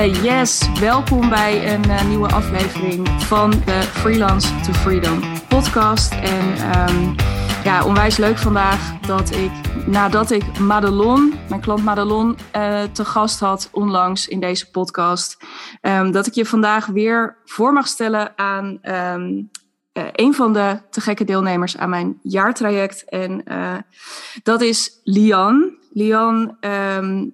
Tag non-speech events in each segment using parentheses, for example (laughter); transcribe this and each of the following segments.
Uh, yes, welkom bij een uh, nieuwe aflevering van de Freelance to Freedom podcast. En um, ja, onwijs leuk vandaag dat ik, nadat ik Madelon, mijn klant Madelon, uh, te gast had onlangs in deze podcast, um, dat ik je vandaag weer voor mag stellen aan uh, een van de te gekke deelnemers aan mijn jaartraject. En dat is Lian. Lian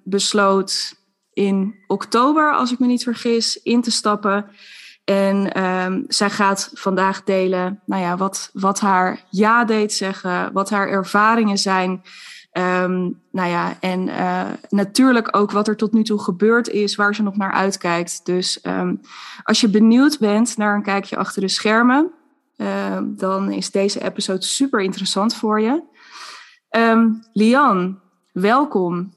besloot in oktober, als ik me niet vergis, in te stappen. En um, zij gaat vandaag delen nou ja, wat, wat haar ja deed zeggen, wat haar ervaringen zijn. Um, nou ja, en uh, natuurlijk ook wat er tot nu toe gebeurd is, waar ze nog naar uitkijkt. Dus um, als je benieuwd bent naar een kijkje achter de schermen, dan is deze episode super interessant voor je. Lian, welkom.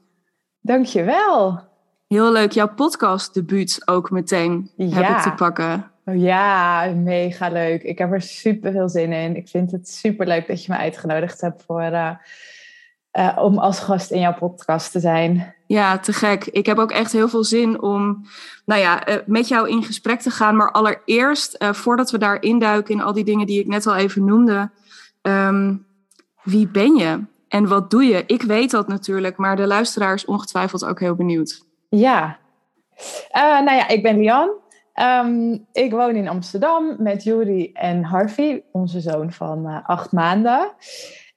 Dankjewel. Heel leuk, jouw podcast debuut ook meteen ja. heb ik te pakken. Oh, ja, mega leuk. Ik heb er super veel zin in. Ik vind het super leuk dat je me uitgenodigd hebt voor, uh, uh, om als gast in jouw podcast te zijn. Ja, te gek. Ik heb ook echt heel veel zin om nou ja, uh, met jou in gesprek te gaan. Maar allereerst, voordat we daar induiken in al die dingen die ik net al even noemde. Um, wie ben je en wat doe je? Ik weet dat natuurlijk, maar de luisteraar is ongetwijfeld ook heel benieuwd. Ja, nou ja, ik ben Lian. Um, ik woon in Amsterdam met Juri en Harvey, onze zoon van uh, acht maanden.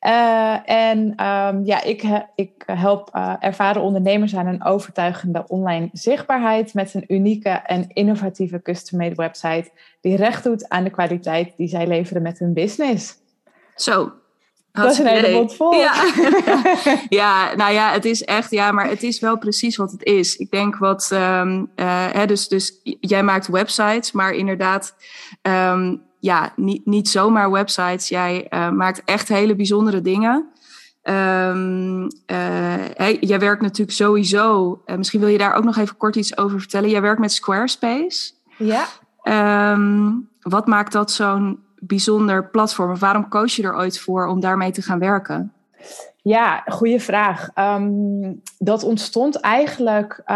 Uh, en um, ja, ik, ik help ervaren ondernemers aan een overtuigende online zichtbaarheid met een unieke en innovatieve custom-made website die recht doet aan de kwaliteit die zij leveren met hun business. Zo, dat is een hele mond vol. Ja. (laughs) ja, nou ja, het is echt, ja, maar het is wel precies wat het is. Ik denk wat, um, uh, hè, dus, dus jij maakt websites, maar inderdaad, um, ja, niet, niet zomaar websites. Jij uh, maakt echt hele bijzondere dingen. Um, uh, hey, jij werkt natuurlijk sowieso, misschien wil je daar ook nog even kort iets over vertellen. Jij werkt met Squarespace. Ja. Wat maakt dat zo'n bijzonder platform? Waarom koos je er ooit voor om daarmee te gaan werken? Ja, goede vraag. Um, dat ontstond eigenlijk uh,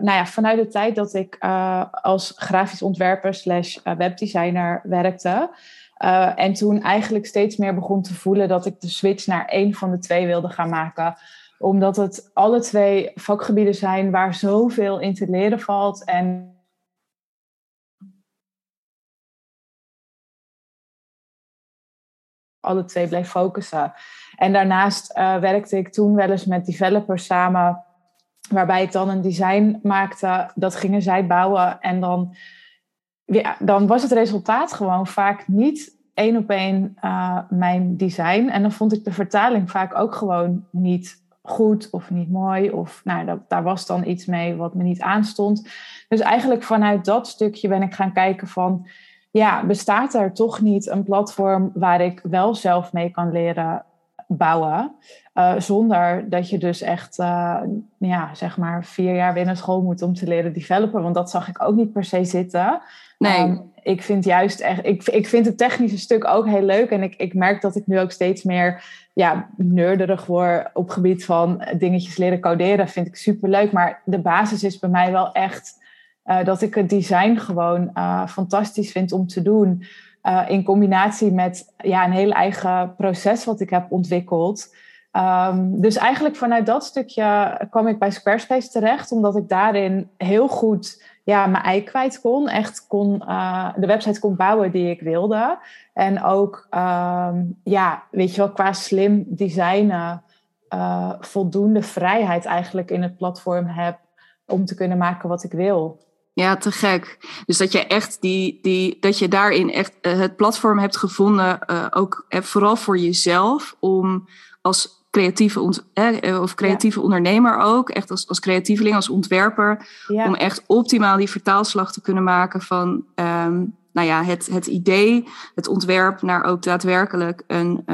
nou ja, vanuit de tijd dat ik uh, als grafisch ontwerper slash webdesigner werkte. En toen eigenlijk steeds meer begon te voelen dat ik de switch naar één van de twee wilde gaan maken. Omdat het alle twee vakgebieden zijn waar zoveel in te leren valt. En alle twee bleef focussen. En daarnaast uh, werkte ik toen wel eens met developers samen, waarbij ik dan een design maakte. Dat gingen zij bouwen en dan, dan was het resultaat gewoon vaak niet één op één uh, mijn design. En dan vond ik de vertaling vaak ook gewoon niet goed of niet mooi. Of nou, daar was dan iets mee wat me niet aanstond. Dus eigenlijk vanuit dat stukje ben ik gaan kijken van ja, bestaat er toch niet een platform waar ik wel zelf mee kan leren bouwen? Uh, zonder dat je dus echt, uh, ja, zeg maar, vier jaar binnen school moet om te leren developen. Want dat zag ik ook niet per se zitten. Nee. Um, ik vind juist echt, ik, ik vind het technische stuk ook heel leuk. En ik, ik merk dat ik nu ook steeds meer ja, nerderig word op gebied van dingetjes leren coderen. Vind ik super leuk. Maar de basis is bij mij wel echt uh, dat ik het design gewoon uh, fantastisch vind om te doen. Uh, in combinatie met ja, een heel eigen proces wat ik heb ontwikkeld. Um, dus eigenlijk vanuit dat stukje kwam ik bij Squarespace terecht, omdat ik daarin heel goed ja, mijn ei kwijt kon. Echt kon, de website kon bouwen die ik wilde. En ook, um, ja, weet je wel, qua slim designen, voldoende vrijheid eigenlijk in het platform heb om te kunnen maken wat ik wil. Ja, te gek. Dus dat je echt die, die dat je daarin echt uh, het platform hebt gevonden, uh, ook uh, vooral voor jezelf, om als creatieve ont, of creatieve ja. ondernemer ook, echt als, als creatieveling, als ontwerper, ja. om echt optimaal die vertaalslag te kunnen maken van um, nou ja, het, het idee, het ontwerp naar ook daadwerkelijk een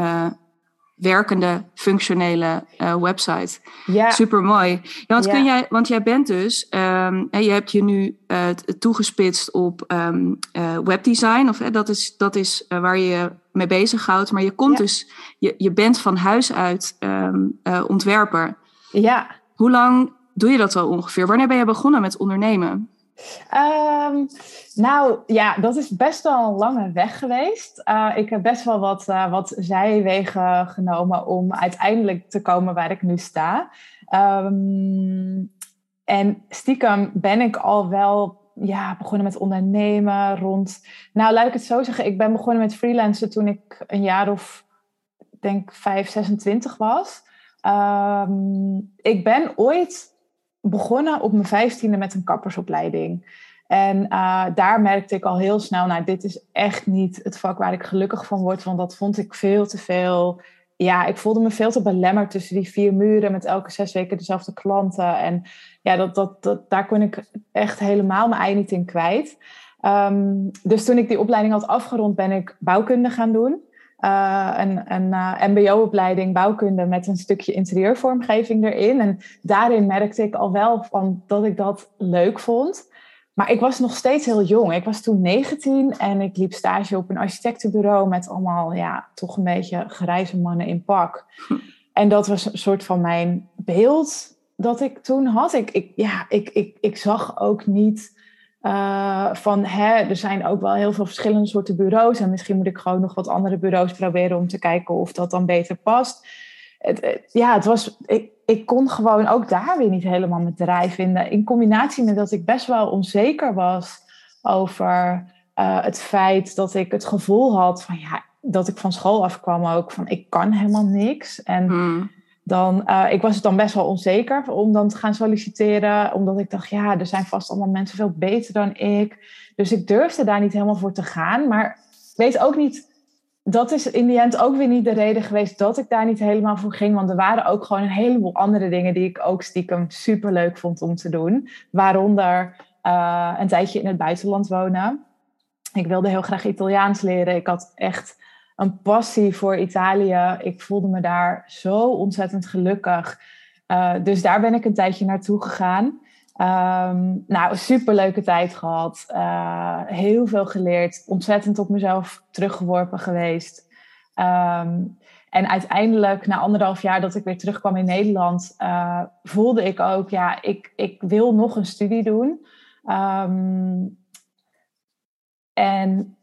werkende, functionele uh, website. Ja. Super mooi. Ja, want, ja. Kun jij, want jij bent dus, um, je hebt je nu uh, toegespitst op um, uh, webdesign, of dat is, dat is waar je je mee bezighoudt, maar je komt ja. dus, je, je bent van huis uit um, ontwerper. Ja. Hoe lang doe je dat al ongeveer? Wanneer ben je begonnen met ondernemen? Ehm, nou ja, dat is best wel een lange weg geweest. Uh, ik heb best wel wat, uh, wat zijwegen genomen om uiteindelijk te komen waar ik nu sta. Um, en stiekem ben ik al wel ja, begonnen met ondernemen rond. Nou, laat ik het zo zeggen. Ik ben begonnen met freelancen toen ik een jaar of, denk, 5, 26 was. Um, ik ben ooit begonnen op mijn vijftiende met een kappersopleiding. En uh, daar merkte ik al heel snel, nou, dit is echt niet het vak waar ik gelukkig van word, want dat vond ik veel te veel. Ja, ik voelde me veel te belemmerd tussen die vier muren met elke zes weken dezelfde klanten. En ja, dat, dat, dat, daar kon ik echt helemaal mijn ei niet in kwijt. Um, dus toen ik die opleiding had afgerond, ben ik bouwkunde gaan doen. Uh, een, een uh, MBO-opleiding bouwkunde met een stukje interieurvormgeving erin. En daarin merkte ik al wel van dat ik dat leuk vond. Maar ik was nog steeds heel jong. Ik was toen 19 en ik liep stage op een architectenbureau met allemaal, ja, toch een beetje grijze mannen in pak. En dat was een soort van mijn beeld dat ik toen had. Ik, ik, ja, ik, ik, ik zag ook niet uh, van er zijn ook wel heel veel verschillende soorten bureaus. En misschien moet ik gewoon nog wat andere bureaus proberen om te kijken of dat dan beter past. Het, ja, het was, ik, ik kon gewoon ook daar weer niet helemaal mijn draai vinden. In combinatie met dat ik best wel onzeker was over uh, het feit dat ik het gevoel had van ja, dat ik van school afkwam ook van ik kan helemaal niks. En hmm dan, uh, ik was het dan best wel onzeker om dan te gaan solliciteren. Omdat ik dacht, ja, er zijn vast allemaal mensen veel beter dan ik. Dus ik durfde daar niet helemaal voor te gaan. Maar weet ook niet, dat is in die end ook weer niet de reden geweest dat ik daar niet helemaal voor ging. Want er waren ook gewoon een heleboel andere dingen die ik ook stiekem super leuk vond om te doen. Waaronder uh, een tijdje in het buitenland wonen. Ik wilde heel graag Italiaans leren. Ik had echt een passie voor Italië. Ik voelde me daar zo ontzettend gelukkig. Uh, dus daar ben ik een tijdje naartoe gegaan. Um, nou, superleuke tijd gehad. Uh, heel veel geleerd. Ontzettend op mezelf teruggeworpen geweest. Um, en uiteindelijk, na anderhalf jaar dat ik weer terugkwam in Nederland, uh, voelde ik ook, ja, ik, ik wil nog een studie doen. Um, en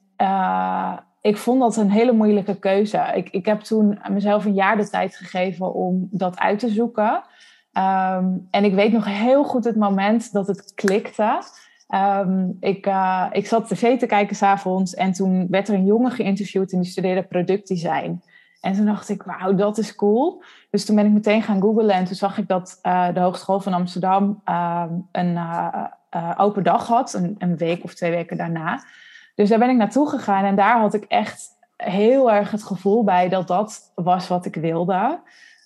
ik vond dat een hele moeilijke keuze. Ik, ik heb toen mezelf een jaar de tijd gegeven om dat uit te zoeken. Um, en ik weet nog heel goed het moment dat het klikte. Um, ik, uh, ik zat tv te kijken s'avonds en toen werd er een jongen geïnterviewd en die studeerde productdesign. En toen dacht ik, wauw, dat is cool. Dus toen ben ik meteen gaan googlen en toen zag ik dat uh, de Hogeschool van Amsterdam uh, een uh, open dag had, een, een week of twee weken daarna. Dus daar ben ik naartoe gegaan en daar had ik echt heel erg het gevoel bij dat dat was wat ik wilde.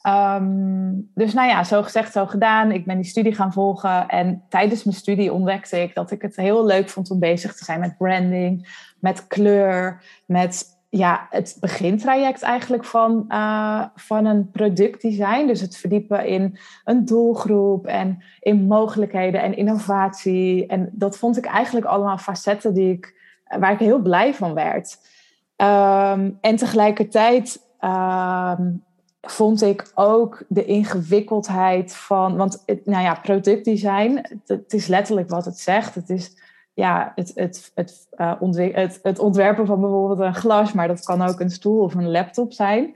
Um, dus nou ja, zo gezegd, zo gedaan. Ik ben die studie gaan volgen. En tijdens mijn studie ontdekte ik dat ik het heel leuk vond om bezig te zijn met branding, met kleur, met ja, het begintraject eigenlijk van, uh, van een productdesign. Dus het verdiepen in een doelgroep en in mogelijkheden en innovatie. En dat vond ik eigenlijk allemaal facetten die ik waar ik heel blij van werd. Ehm, en tegelijkertijd ehm, vond ik ook de ingewikkeldheid van, want nou ja, productdesign, het, het, is letterlijk wat het zegt. Het is ja, het, het, uh, het, het ontwerpen van bijvoorbeeld een glas, maar dat kan ook een stoel of een laptop zijn.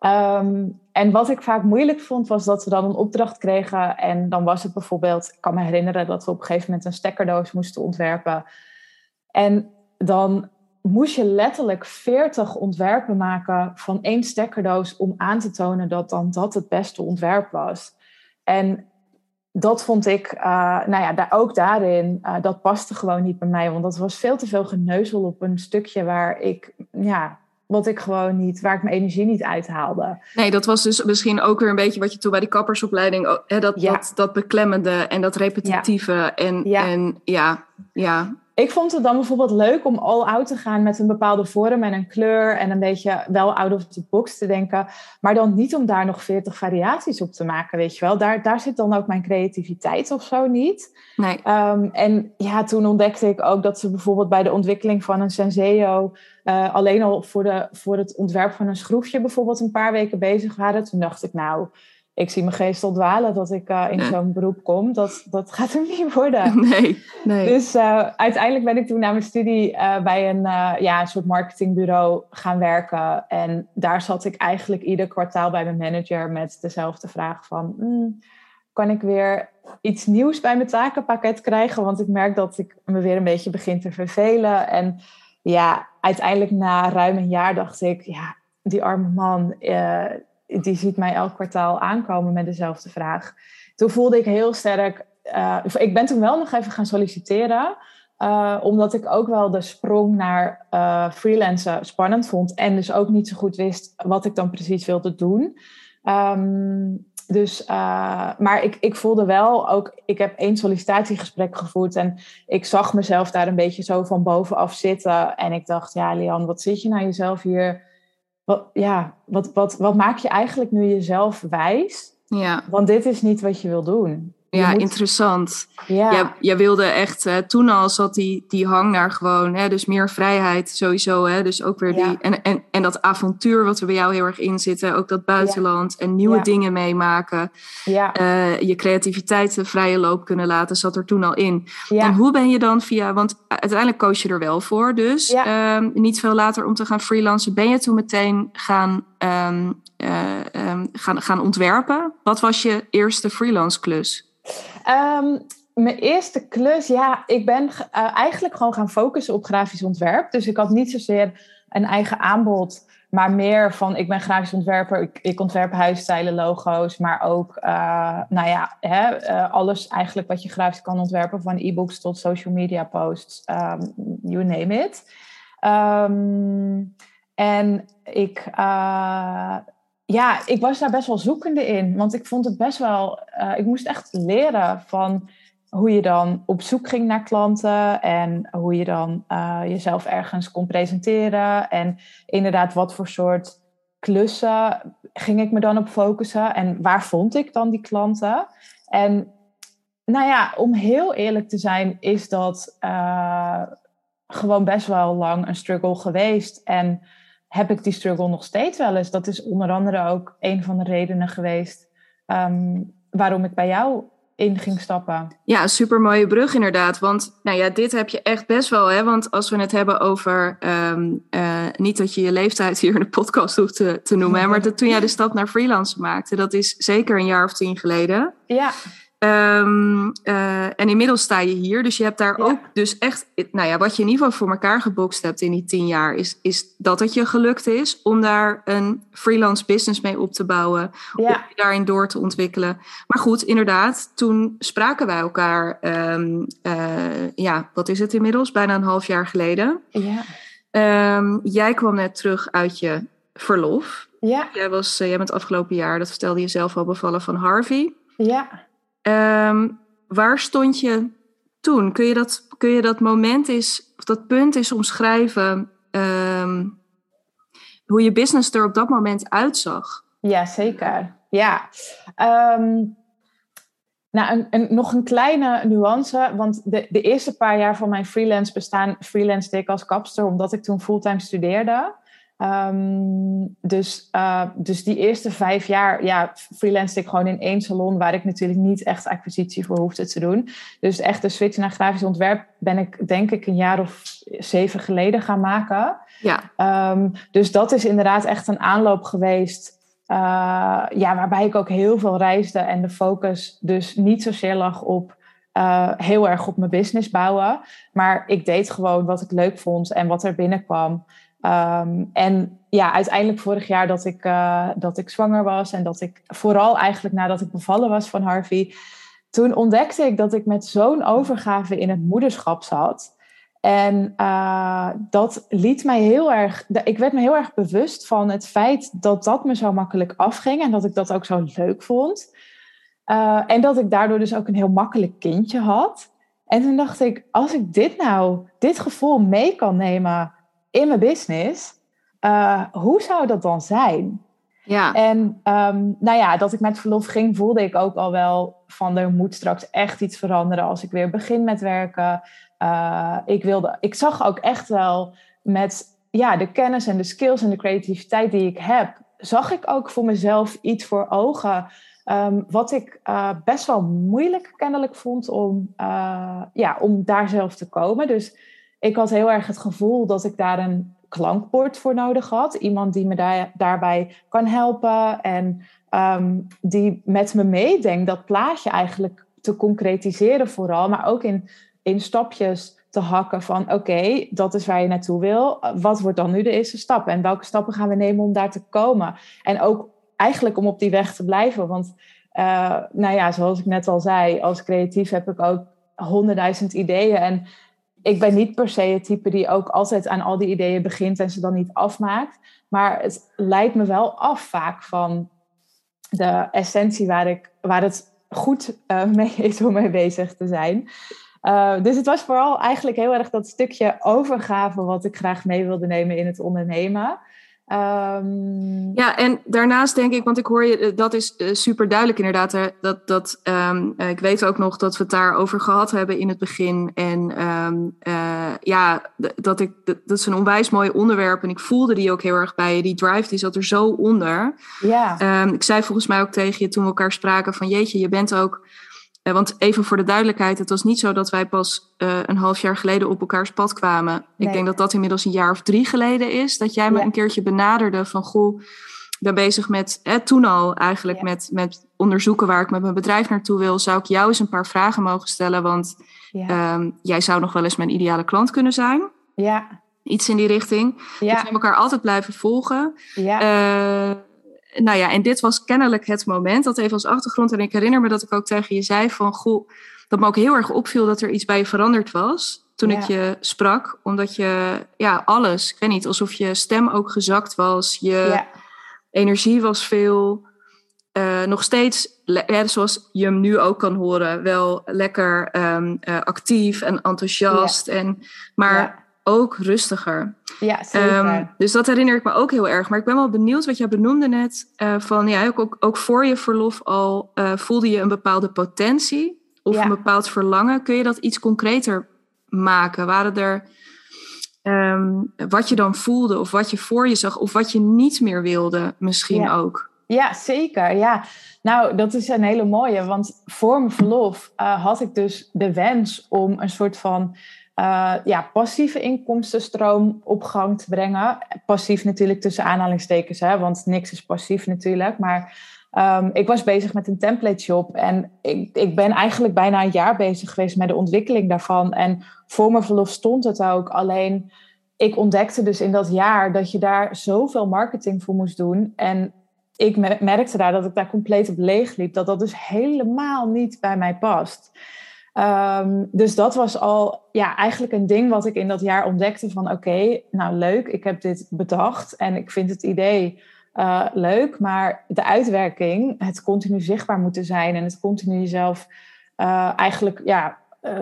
Um, en wat ik vaak moeilijk vond, was dat we dan een opdracht kregen. En dan was het bijvoorbeeld, ik kan me herinneren dat we op een gegeven moment een stekkerdoos moesten ontwerpen. En dan moest je letterlijk 40 ontwerpen maken van één stekkerdoos om aan te tonen dat dan dat het beste ontwerp was. En dat vond ik, uh, nou ja, daar, ook daarin, uh, dat paste gewoon niet bij mij. Want dat was veel te veel geneuzel op een stukje waar ik, ja, wat ik gewoon niet, waar ik mijn energie niet uithaalde. Nee, dat was dus misschien ook weer een beetje wat je toen bij die kappersopleiding, hè, dat, dat, dat beklemmende en dat repetitieve. Ja. En, ja. en ja, ja, ik vond het dan bijvoorbeeld leuk om all out te gaan met een bepaalde vorm en een kleur en een beetje wel out of the box te denken, maar dan niet om daar nog 40 variaties op te maken, weet je wel. Daar, daar zit dan ook mijn creativiteit of zo niet. Nee. Um, en ja, toen ontdekte ik ook dat ze bijvoorbeeld bij de ontwikkeling van een Senseo uh, alleen al voor, de, voor het ontwerp van een schroefje bijvoorbeeld een paar weken bezig waren. Toen dacht ik, nou, ik zie mijn geest al dwalen dat ik uh, in zo'n beroep kom. Dat, dat gaat hem (laughs) niet worden. (laughs) Nee, nee. Dus uh, uiteindelijk ben ik toen na mijn studie uh, bij een, ja, een soort marketingbureau gaan werken. En daar zat ik eigenlijk ieder kwartaal bij mijn manager met dezelfde vraag van... Mm, kan ik weer iets nieuws bij mijn takenpakket krijgen? Want ik merk dat ik me weer een beetje begin te vervelen. En ja, uiteindelijk na ruim een jaar dacht ik... Ja, die arme man die ziet mij elk kwartaal aankomen met dezelfde vraag. Toen voelde ik heel sterk. Uh, ik ben toen wel nog even gaan solliciteren. Uh, omdat ik ook wel de sprong naar uh, freelancen spannend vond. En dus ook niet zo goed wist wat ik dan precies wilde doen. Um, dus, maar ik, ik voelde wel ook, ik heb één sollicitatiegesprek gevoerd en ik zag mezelf daar een beetje zo van bovenaf zitten. En ik dacht, ja, Lian, wat zit je nou jezelf hier wat, ja, wat, wat, wat maak je eigenlijk nu jezelf wijs? Ja. Want dit is niet wat je wil doen ja, interessant. Ja. Jij, wilde echt, toen al zat die, die hang naar gewoon, hè, dus meer vrijheid sowieso. Hè, dus ook weer die, en, en, en dat avontuur wat er bij jou heel erg in zit. Ook dat buitenland en nieuwe dingen meemaken. Ja. Uh, je creativiteit de vrije loop kunnen laten, zat er toen al in. En hoe ben je dan via, want uiteindelijk koos je er wel voor. Dus um, niet veel later om te gaan freelancen. Ben je toen meteen gaan, um, uh, um, gaan, gaan ontwerpen? Wat was je eerste freelance klus? Um, mijn eerste klus, ja, ik ben uh, eigenlijk gewoon gaan focussen op grafisch ontwerp. Dus ik had niet zozeer een eigen aanbod, maar meer van ik ben grafisch ontwerper, ik, ik ontwerp huisstijlen, logo's, maar ook, uh, nou ja, hè, uh, alles eigenlijk wat je grafisch kan ontwerpen, van e-books tot social media posts, um, you name it. Um, en ik, ja, ik was daar best wel zoekende in. Want ik vond het best wel. Uh, ik moest echt leren van hoe je dan op zoek ging naar klanten. En hoe je dan uh, jezelf ergens kon presenteren. En inderdaad, wat voor soort klussen ging ik me dan op focussen. En waar vond ik dan die klanten? En nou ja, om heel eerlijk te zijn, is dat uh, gewoon best wel lang een struggle geweest. En heb ik die struggle nog steeds wel eens. Dat is onder andere ook een van de redenen geweest um, waarom ik bij jou in ging stappen. Ja, super mooie brug inderdaad. Want nou ja, dit heb je echt best wel. Hè? Want als we het hebben over. Um, uh, niet dat je je leeftijd hier in de podcast hoeft te, te noemen. maar dat toen jij de stap naar freelance maakte, dat is zeker een jaar of tien geleden. Ja. Um, uh, en inmiddels sta je hier. Dus je hebt daar ook dus echt... Nou ja, wat je in ieder geval voor elkaar gebokst hebt in die tien jaar... is, is dat het je gelukt is om daar een freelance business mee op te bouwen. Ja. Om je daarin door te ontwikkelen. Maar goed, inderdaad, toen spraken wij elkaar... Um, uh, ja, wat is het inmiddels? Bijna een half jaar geleden. Ja. Um, jij kwam net terug uit je verlof. Ja. Jij, was, uh, jij bent afgelopen jaar, dat vertelde je zelf al, bevallen van Harvey. Ja. Um, waar stond je toen? Kun je dat, kun je dat moment is, of dat punt is omschrijven um, hoe je business er op dat moment uitzag? Ja, zeker. Ja. Um, nou, een, nog een kleine nuance, want de, de eerste paar jaar van mijn freelance bestaan freelance ik als kapster, omdat ik toen fulltime studeerde. Um, dus, uh, dus die eerste vijf jaar ja, freelance ik gewoon in één salon waar ik natuurlijk niet echt acquisitie voor hoefde te doen. Dus echt de switch naar grafisch ontwerp ben ik denk ik een jaar of zeven geleden gaan maken. Ja. Um, dus dat is inderdaad echt een aanloop geweest. Uh, ja, waarbij ik ook heel veel reisde en de focus dus niet zozeer lag op uh, heel erg op mijn business bouwen. Maar ik deed gewoon wat ik leuk vond en wat er binnenkwam. Um, en ja, uiteindelijk vorig jaar dat ik, uh, dat ik zwanger was en dat ik vooral eigenlijk nadat ik bevallen was van Harvey, toen ontdekte ik dat ik met zo'n overgave in het moederschap zat. En uh, dat liet mij heel erg, ik werd me heel erg bewust van het feit dat dat me zo makkelijk afging en dat ik dat ook zo leuk vond. Uh, en dat ik daardoor dus ook een heel makkelijk kindje had. En toen dacht ik, als ik dit nou, dit gevoel mee kan nemen in mijn business, uh, hoe zou dat dan zijn? Ja. En um, nou ja, dat ik met verlof ging, voelde ik ook al wel van er moet straks echt iets veranderen als ik weer begin met werken. Uh, ik, wilde, ik zag ook echt wel met ja, de kennis en de skills en de creativiteit die ik heb, zag ik ook voor mezelf iets voor ogen Ehm, wat ik uh, best wel moeilijk kennelijk vond om, uh, ja, om daar zelf te komen. Dus ik had heel erg het gevoel dat ik daar een klankbord voor nodig had. Iemand die me daar, daarbij kan helpen en um, die met me meedenkt dat plaatje eigenlijk te concretiseren vooral, maar ook in, in stapjes te hakken van oké, dat is waar je naartoe wil. Wat wordt dan nu de eerste stap? En welke stappen gaan we nemen om daar te komen? En ook eigenlijk om op die weg te blijven. Want uh, nou ja, zoals ik net al zei, als creatief heb ik ook honderdduizend ideeën. En ik ben niet per se het type die ook altijd aan al die ideeën begint en ze dan niet afmaakt. Maar het leidt me wel af vaak van de essentie waar, ik, waar het goed uh, (laughs) mee is om mee bezig te zijn. Uh, dus het was vooral eigenlijk heel erg dat stukje overgave wat ik graag mee wilde nemen in het ondernemen. Um... Ja, en daarnaast denk ik, want ik hoor je, eh, dat is uh, super duidelijk inderdaad. Hè, dat, dat, um, uh, ik weet ook nog dat we het daarover gehad hebben in het begin. En um, ja, dat, ik, dat, dat, is een onwijs mooi onderwerp. En ik voelde die ook heel erg bij je. Die drive die zat er zo onder. Ja. ik zei volgens mij ook tegen je toen we elkaar spraken van jeetje, je bent ook want even voor de duidelijkheid, het was niet zo dat wij pas uh, een half jaar geleden op elkaars pad kwamen. Nee. Ik denk dat dat inmiddels een jaar of drie geleden is. Dat jij me ja. een keertje benaderde van goh, ik ben bezig met, eh, toen al eigenlijk ja. met, met onderzoeken waar ik met mijn bedrijf naartoe wil. Zou ik jou eens een paar vragen mogen stellen? Want ja. um, jij zou nog wel eens mijn ideale klant kunnen zijn. Ja. Iets in die richting. Ja. Dus we elkaar altijd blijven volgen. Ja. Uh, nou ja, en dit was kennelijk het moment, dat even als achtergrond. En ik herinner me dat ik ook tegen je zei van, goh, dat me ook heel erg opviel dat er iets bij je veranderd was toen ja. ik je sprak. Omdat je, ja, alles, ik weet niet, alsof je stem ook gezakt was. Je ja. energie was veel, uh, nog steeds, ja, zoals je hem nu ook kan horen, wel lekker um, uh, actief en enthousiast. En, maar ook rustiger. Ja, zeker. Um, dus dat herinner ik me ook heel erg. Maar ik ben wel benieuwd wat jij benoemde net. Uh, van ja, ook, ook voor je verlof al uh, voelde je een bepaalde potentie of ja. een bepaald verlangen. Kun je dat iets concreter maken? Waren er um, wat je dan voelde of wat je voor je zag of wat je niet meer wilde misschien ja. ook? Ja, zeker. Ja. Nou, dat is een hele mooie. Want voor mijn verlof uh, had ik dus de wens om een soort van uh, ja, passieve inkomstenstroom op gang te brengen. Passief natuurlijk tussen aanhalingstekens, hè, want niks is passief natuurlijk. Maar um, ik was bezig met een template shop en ik, ik ben eigenlijk bijna een jaar bezig geweest met de ontwikkeling daarvan. En voor mijn verlof stond het ook. Alleen ik ontdekte dus in dat jaar dat je daar zoveel marketing voor moest doen. En ik merkte daar dat ik daar compleet op leeg liep. Dat dat dus helemaal niet bij mij past. Um, dus dat was al ja, eigenlijk een ding wat ik in dat jaar ontdekte van oké, okay, nou leuk, ik heb dit bedacht en ik vind het idee uh, leuk, maar de uitwerking, het continu zichtbaar moeten zijn en het continu jezelf uh, eigenlijk ja, uh,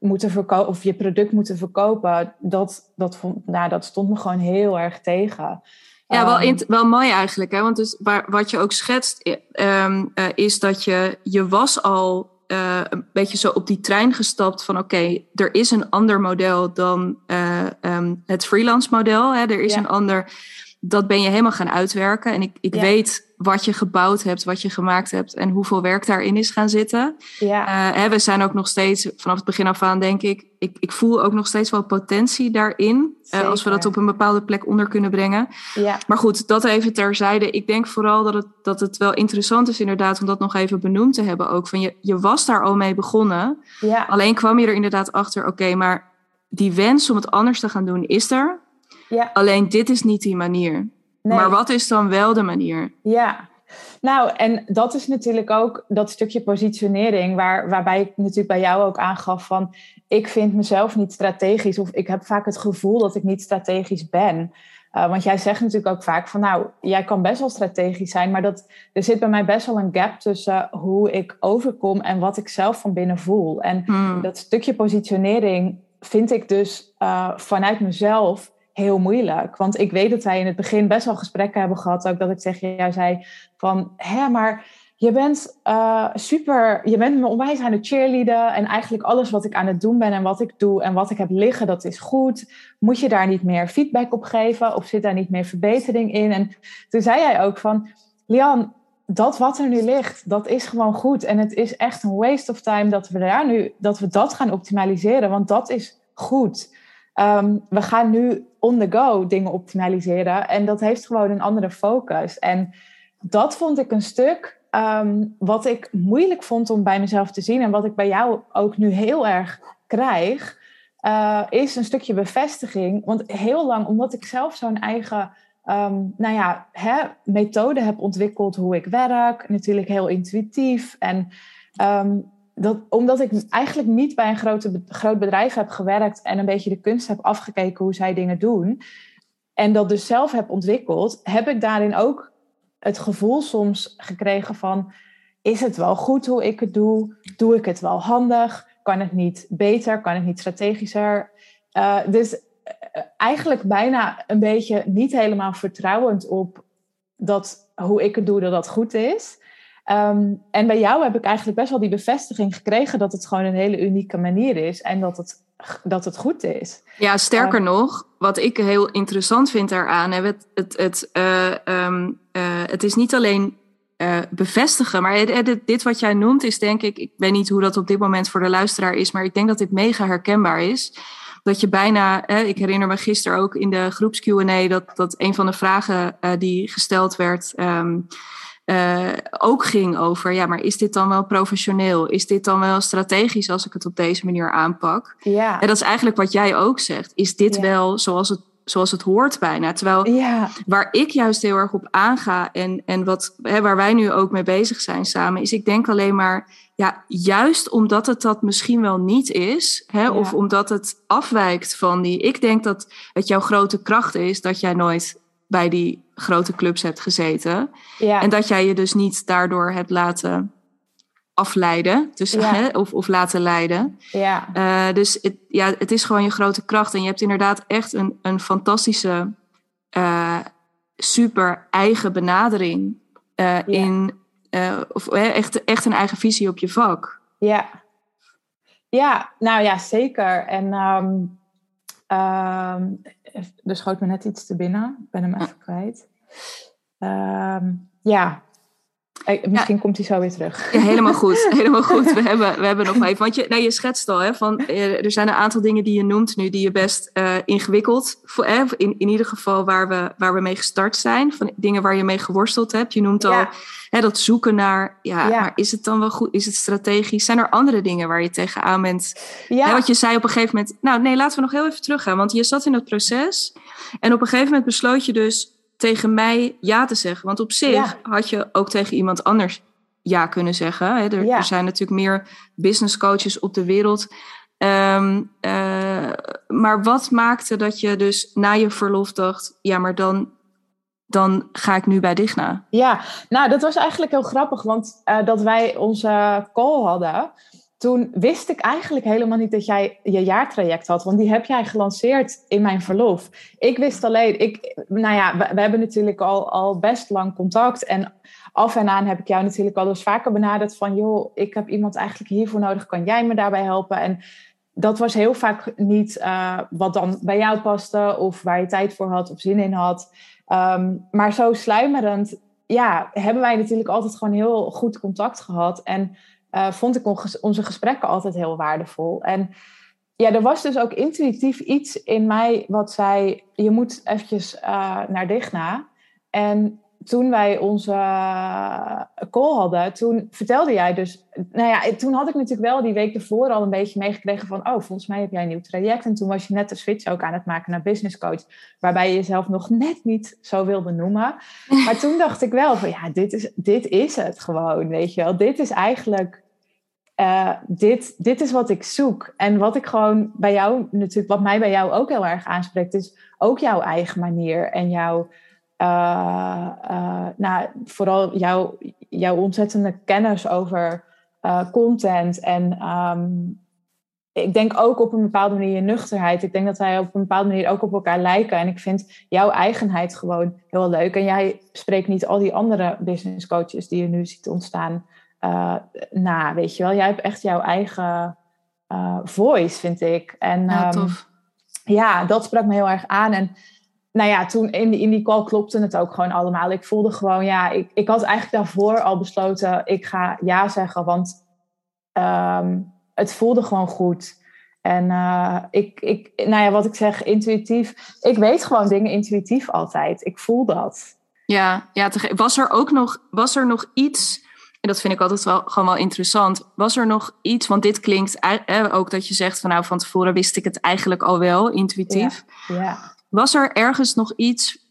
moeten verkopen of je product moeten verkopen, dat, dat, vond, nou, dat stond me gewoon heel erg tegen. Ja, wel, in, wel mooi eigenlijk. Hè? Want dus waar, wat je ook schetst, um, uh, is dat je, je was al uh, een beetje zo op die trein gestapt van oké, okay, er is een ander model dan uh, um, het freelance model. Hè? Er is ja. een ander, dat ben je helemaal gaan uitwerken. En ik, ik ja. weet wat je gebouwd hebt, wat je gemaakt hebt en hoeveel werk daarin is gaan zitten. Ja. Uh, hè, we zijn ook nog steeds, vanaf het begin af aan denk ik, ik, ik voel ook nog steeds wel potentie daarin. Uh, als we dat op een bepaalde plek onder kunnen brengen. Ja. Maar goed, dat even terzijde. Ik denk vooral dat het, dat het wel interessant is inderdaad om dat nog even benoemd te hebben ook. Van je, je was daar al mee begonnen. Ja. Alleen kwam je er inderdaad achter, oké, okay, maar die wens om het anders te gaan doen is er. Ja. Alleen dit is niet die manier. Nee. Maar wat is dan wel de manier? Ja, nou, en dat is natuurlijk ook dat stukje positionering, waar, waarbij ik natuurlijk bij jou ook aangaf van, ik vind mezelf niet strategisch of ik heb vaak het gevoel dat ik niet strategisch ben. Uh, want jij zegt natuurlijk ook vaak van, nou, jij kan best wel strategisch zijn, maar dat, er zit bij mij best wel een gap tussen hoe ik overkom en wat ik zelf van binnen voel. En hmm. dat stukje positionering vind ik dus uh, vanuit mezelf heel moeilijk. Want ik weet dat wij in het begin best wel gesprekken hebben gehad. Ook dat ik tegen jou zei van, hè, maar je bent uh, super, je bent me onwijs aan het cheerleaden. En eigenlijk alles wat ik aan het doen ben en wat ik doe en wat ik heb liggen, dat is goed. Moet je daar niet meer feedback op geven? Of zit daar niet meer verbetering in? En toen zei jij ook van, Lian, dat wat er nu ligt, dat is gewoon goed. En het is echt een waste of time dat we daar nu, dat we dat gaan optimaliseren, want dat is goed. Ehm, we gaan nu on the go dingen optimaliseren en dat heeft gewoon een andere focus. En dat vond ik een stuk ehm, wat ik moeilijk vond om bij mezelf te zien en wat ik bij jou ook nu heel erg krijg, uh, is een stukje bevestiging. Want heel lang, omdat ik zelf zo'n eigen um, nou ja, hè, methode heb ontwikkeld hoe ik werk. Natuurlijk heel intuïtief. En dat, omdat ik eigenlijk niet bij een grote, groot bedrijf heb gewerkt en een beetje de kunst heb afgekeken hoe zij dingen doen. En dat dus zelf heb ontwikkeld, heb ik daarin ook het gevoel soms gekregen van: is het wel goed hoe ik het doe? Doe ik het wel handig? Kan het niet beter? Kan het niet strategischer? Uh, dus eigenlijk bijna een beetje niet helemaal vertrouwend op dat hoe ik het doe, dat dat goed is. Ehm, en bij jou heb ik eigenlijk best wel die bevestiging gekregen dat het gewoon een hele unieke manier is en dat het, dat het goed is. Ja, sterker ehm, nog, wat ik heel interessant vind daaraan, het, het, het, uh, um, uh, het is niet alleen uh, bevestigen, maar dit, dit wat jij noemt is denk ik, ik weet niet hoe dat op dit moment voor de luisteraar is, maar ik denk dat dit mega herkenbaar is dat je bijna, hè, ik herinner me gisteren ook in de groeps QA, dat, dat een van de vragen uh, die gesteld werd. Um, uh, ook ging over, ja, maar is dit dan wel professioneel? Is dit dan wel strategisch als ik het op deze manier aanpak? Ja. En dat is eigenlijk wat jij ook zegt. Is dit wel zoals het zoals het hoort bijna. Terwijl ja. waar ik juist heel erg op aanga en, en wat, hè, waar wij nu ook mee bezig zijn samen, is ik denk alleen maar, ja, juist omdat het dat misschien wel niet is, hè, of omdat het afwijkt van die. Ik denk dat het jouw grote kracht is dat jij nooit bij die grote clubs hebt gezeten. Ja. En dat jij je dus niet daardoor hebt laten afleiden, dus, hè, of, of laten leiden. Ja. Uh, dus het, ja, het is gewoon je grote kracht. En je hebt inderdaad echt een, een fantastische, uh, super eigen benadering uh, in, of echt, echt een eigen visie op je vak. Ja, ja nou ja, zeker. En um, um, er schoot me net iets te binnen. Ik ben hem even kwijt. Um, ja, Misschien komt hij zo weer terug. Ja, helemaal goed. (laughs) Helemaal goed. We hebben, we hebben nog even. Want je, nou, je schetst al, hè, van, eh, er zijn een aantal dingen die je noemt nu die je best uh, ingewikkeld, voor, eh, in, in ieder geval waar we, waar we mee gestart zijn, van dingen waar je mee geworsteld hebt. Je noemt al hè, dat zoeken naar, ja, maar is het dan wel goed? Is het strategisch? Zijn er andere dingen waar je tegenaan bent? Ja. Hè, wat je zei op een gegeven moment, nou nee, laten we nog heel even teruggaan. Want je zat in dat proces en op een gegeven moment besloot je dus tegen mij ja te zeggen. Want op zich had je ook tegen iemand anders ja kunnen zeggen. Hè? Er, er, zijn natuurlijk meer business coaches op de wereld. Ehm, eh, maar wat maakte dat je dus na je verlof dacht: ja, maar dan, dan ga ik nu bij Digna? Ja, nou, dat was eigenlijk heel grappig, want uh, dat wij onze call hadden toen wist ik eigenlijk helemaal niet dat jij je jaartraject had. Want die heb jij gelanceerd in mijn verlof. Ik wist alleen, ik, nou ja, we, hebben natuurlijk al, al best lang contact. En af en aan heb ik jou natuurlijk al eens vaker benaderd van... joh, ik heb iemand eigenlijk hiervoor nodig, kan jij me daarbij helpen? En dat was heel vaak niet uh, wat dan bij jou paste... of waar je tijd voor had of zin in had. Um, maar zo sluimerend, ja, hebben wij natuurlijk altijd gewoon heel goed contact gehad... En uh, vond ik onze gesprekken altijd heel waardevol. En ja, er was dus ook intuïtief iets in mij wat zei: je moet eventjes uh, naar Digna. En toen wij onze call hadden, toen vertelde jij dus... Nou ja, toen had ik natuurlijk wel die week ervoor al een beetje meegekregen van... oh, volgens mij heb jij een nieuw traject. En toen was je net de switch ook aan het maken naar business coach... waarbij je jezelf nog net niet zo wilde noemen. (laughs) Maar toen dacht ik wel van, ja, dit is, dit is het gewoon, weet je wel. Dit is eigenlijk uh, dit, dit is wat ik zoek. En wat ik gewoon bij jou, natuurlijk, wat mij bij jou ook heel erg aanspreekt, is ook jouw eigen manier en jouw, uh, uh, nou, vooral jouw, jouw ontzettende kennis over content. En um, ik denk ook op een bepaalde manier je nuchterheid. Ik denk dat wij op een bepaalde manier ook op elkaar lijken. En ik vind jouw eigenheid gewoon heel leuk. En jij spreekt niet al die andere business coaches die je nu ziet ontstaan uh, na, weet je wel. Jij hebt echt jouw eigen uh, voice, vind ik. En, ja, um, tof. ja, dat sprak me heel erg aan. En nou ja, toen in die, in die call klopte het ook gewoon allemaal. Ik voelde gewoon, ja, ik, ik had eigenlijk daarvoor al besloten, ik ga ja zeggen, want ehm, het voelde gewoon goed. En uh, ik, ik, nou ja, wat ik zeg, intuïtief. Ik weet gewoon dingen intuïtief altijd. Ik voel dat. Ja, ja was er ook nog, was er nog iets, en dat vind ik altijd wel gewoon wel interessant. Was er nog iets, want dit klinkt eh, ook dat je zegt van nou van tevoren wist ik het eigenlijk al wel, intuïtief. Ja, ja. Was er ergens nog iets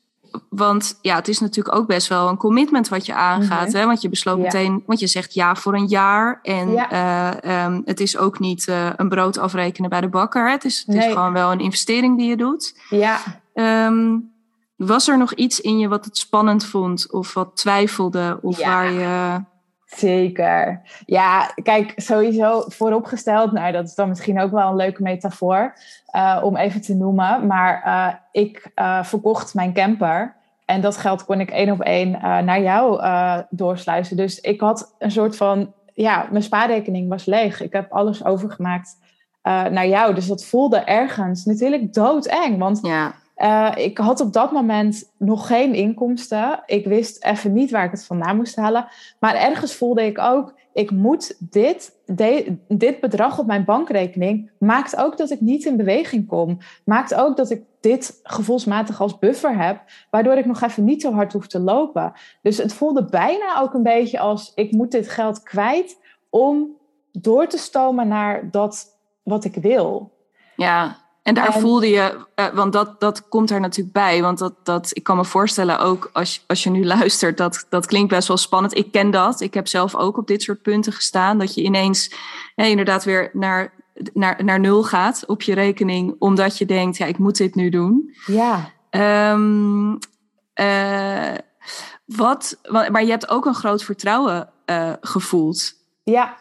want ja, het is natuurlijk ook best wel een commitment wat je aangaat. Mhm. hè? Want je besloot meteen, want je zegt ja voor een jaar. En eh, ehm, het is ook niet uh, een brood afrekenen bij de bakker. Het is, het is gewoon wel een investering die je doet. Ja. Ehm, was er nog iets in je wat het spannend vond? Of wat twijfelde? Of waar je... Zeker. Ja, kijk, sowieso vooropgesteld, nou dat is dan misschien ook wel een leuke metafoor uh, om even te noemen. Maar uh, ik uh, verkocht mijn camper en dat geld kon ik één op één naar jou doorsluizen. Dus ik had een soort van, ja, mijn spaarrekening was leeg. Ik heb alles overgemaakt naar jou. Dus dat voelde ergens natuurlijk doodeng. Want ja. Uh, ik had op dat moment nog geen inkomsten. Ik wist even niet waar ik het vandaan moest halen. Maar ergens voelde ik ook, ik moet dit, dit bedrag op mijn bankrekening, maakt ook dat ik niet in beweging kom. Maakt ook dat ik dit gevoelsmatig als buffer heb, waardoor ik nog even niet zo hard hoef te lopen. Dus het voelde bijna ook een beetje als, ik moet dit geld kwijt om door te stomen naar dat wat ik wil. Ja, en daar voelde je, uh, want dat, dat komt er natuurlijk bij. Want dat, dat, ik kan me voorstellen ook als, als je nu (laughs) luistert, dat, dat klinkt best wel spannend. Ik ken dat. Ik heb zelf ook op dit soort punten gestaan. Dat je ineens inderdaad weer naar, naar, naar nul gaat op je rekening. Omdat je denkt, ja, ik moet dit nu doen. Ja. Um, uh, wat, maar je hebt ook een groot vertrouwen uh, gevoeld. Ja.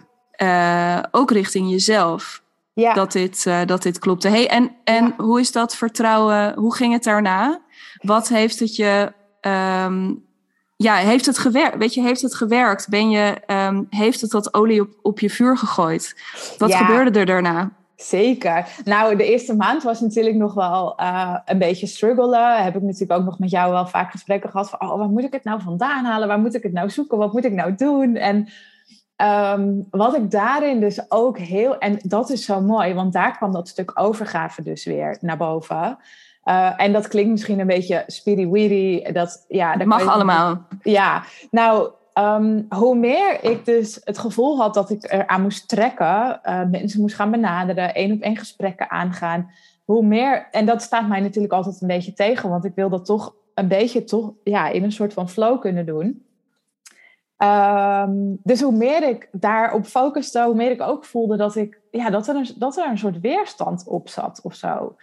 ook richting jezelf ja. dat, dit, uh, dat dit klopte. Hey, en en hoe is dat vertrouwen? Hoe ging het daarna? Wat heeft het je. Um, ja, heeft het gewerkt? Weet je, heeft het gewerkt? Ben je, um, heeft het dat olie op, op je vuur gegooid? Wat gebeurde er daarna? Zeker. Nou, de eerste maand was natuurlijk nog wel uh, een beetje struggelen. Heb ik natuurlijk ook nog met jou wel vaak gesprekken gehad van, oh, waar moet ik het nou vandaan halen? Waar moet ik het nou zoeken? Wat moet ik nou doen? En Um, wat ik daarin dus ook heel, en dat is zo mooi, want daar kwam dat stuk overgave dus weer naar boven. Uh, en dat klinkt misschien een beetje speedy Dat, ja, dat mag allemaal. Ja, nou, um, hoe meer ik dus het gevoel had dat ik eraan moest trekken, uh, mensen moest gaan benaderen, één op één gesprekken aangaan, hoe meer, en dat staat mij natuurlijk altijd een beetje tegen, want ik wil dat toch een beetje toch, ja, in een soort van flow kunnen doen. Um, dus hoe meer ik daarop focuste, hoe meer ik ook voelde dat, ik, ja, dat, er, een, dat er een soort weerstand op zat of zo.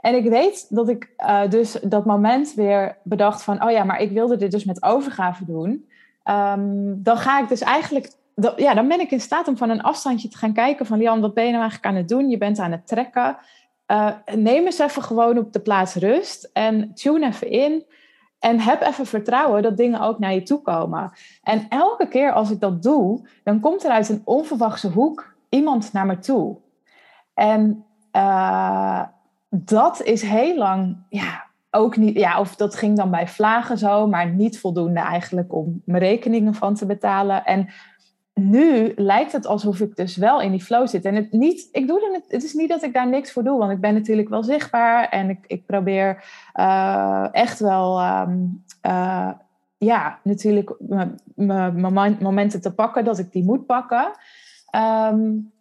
En ik weet dat ik uh, dus dat moment weer bedacht van, oh ja, maar ik wilde dit dus met overgave doen. Um, dan ga ik dus eigenlijk, ja, dan ben ik in staat om van een afstandje te gaan kijken van, Jan, wat ben je nou eigenlijk aan het doen? Je bent aan het trekken. Uh, neem eens even gewoon op de plaats rust en tune even in. En heb even vertrouwen dat dingen ook naar je toe komen. En elke keer als ik dat doe, dan komt er uit een onverwachte hoek iemand naar me toe. En uh, dat is heel lang, ja, ook niet, ja, of dat ging dan bij vlagen zo, maar niet voldoende eigenlijk om mijn rekeningen van te betalen. En nu lijkt het alsof ik dus wel in die flow zit. En het, niet, ik doe het, het is niet dat ik daar niks voor doe, want ik ben natuurlijk wel zichtbaar en ik, ik probeer uh, echt wel, um, uh, ja, natuurlijk mijn momenten te pakken dat ik die moet pakken. Um,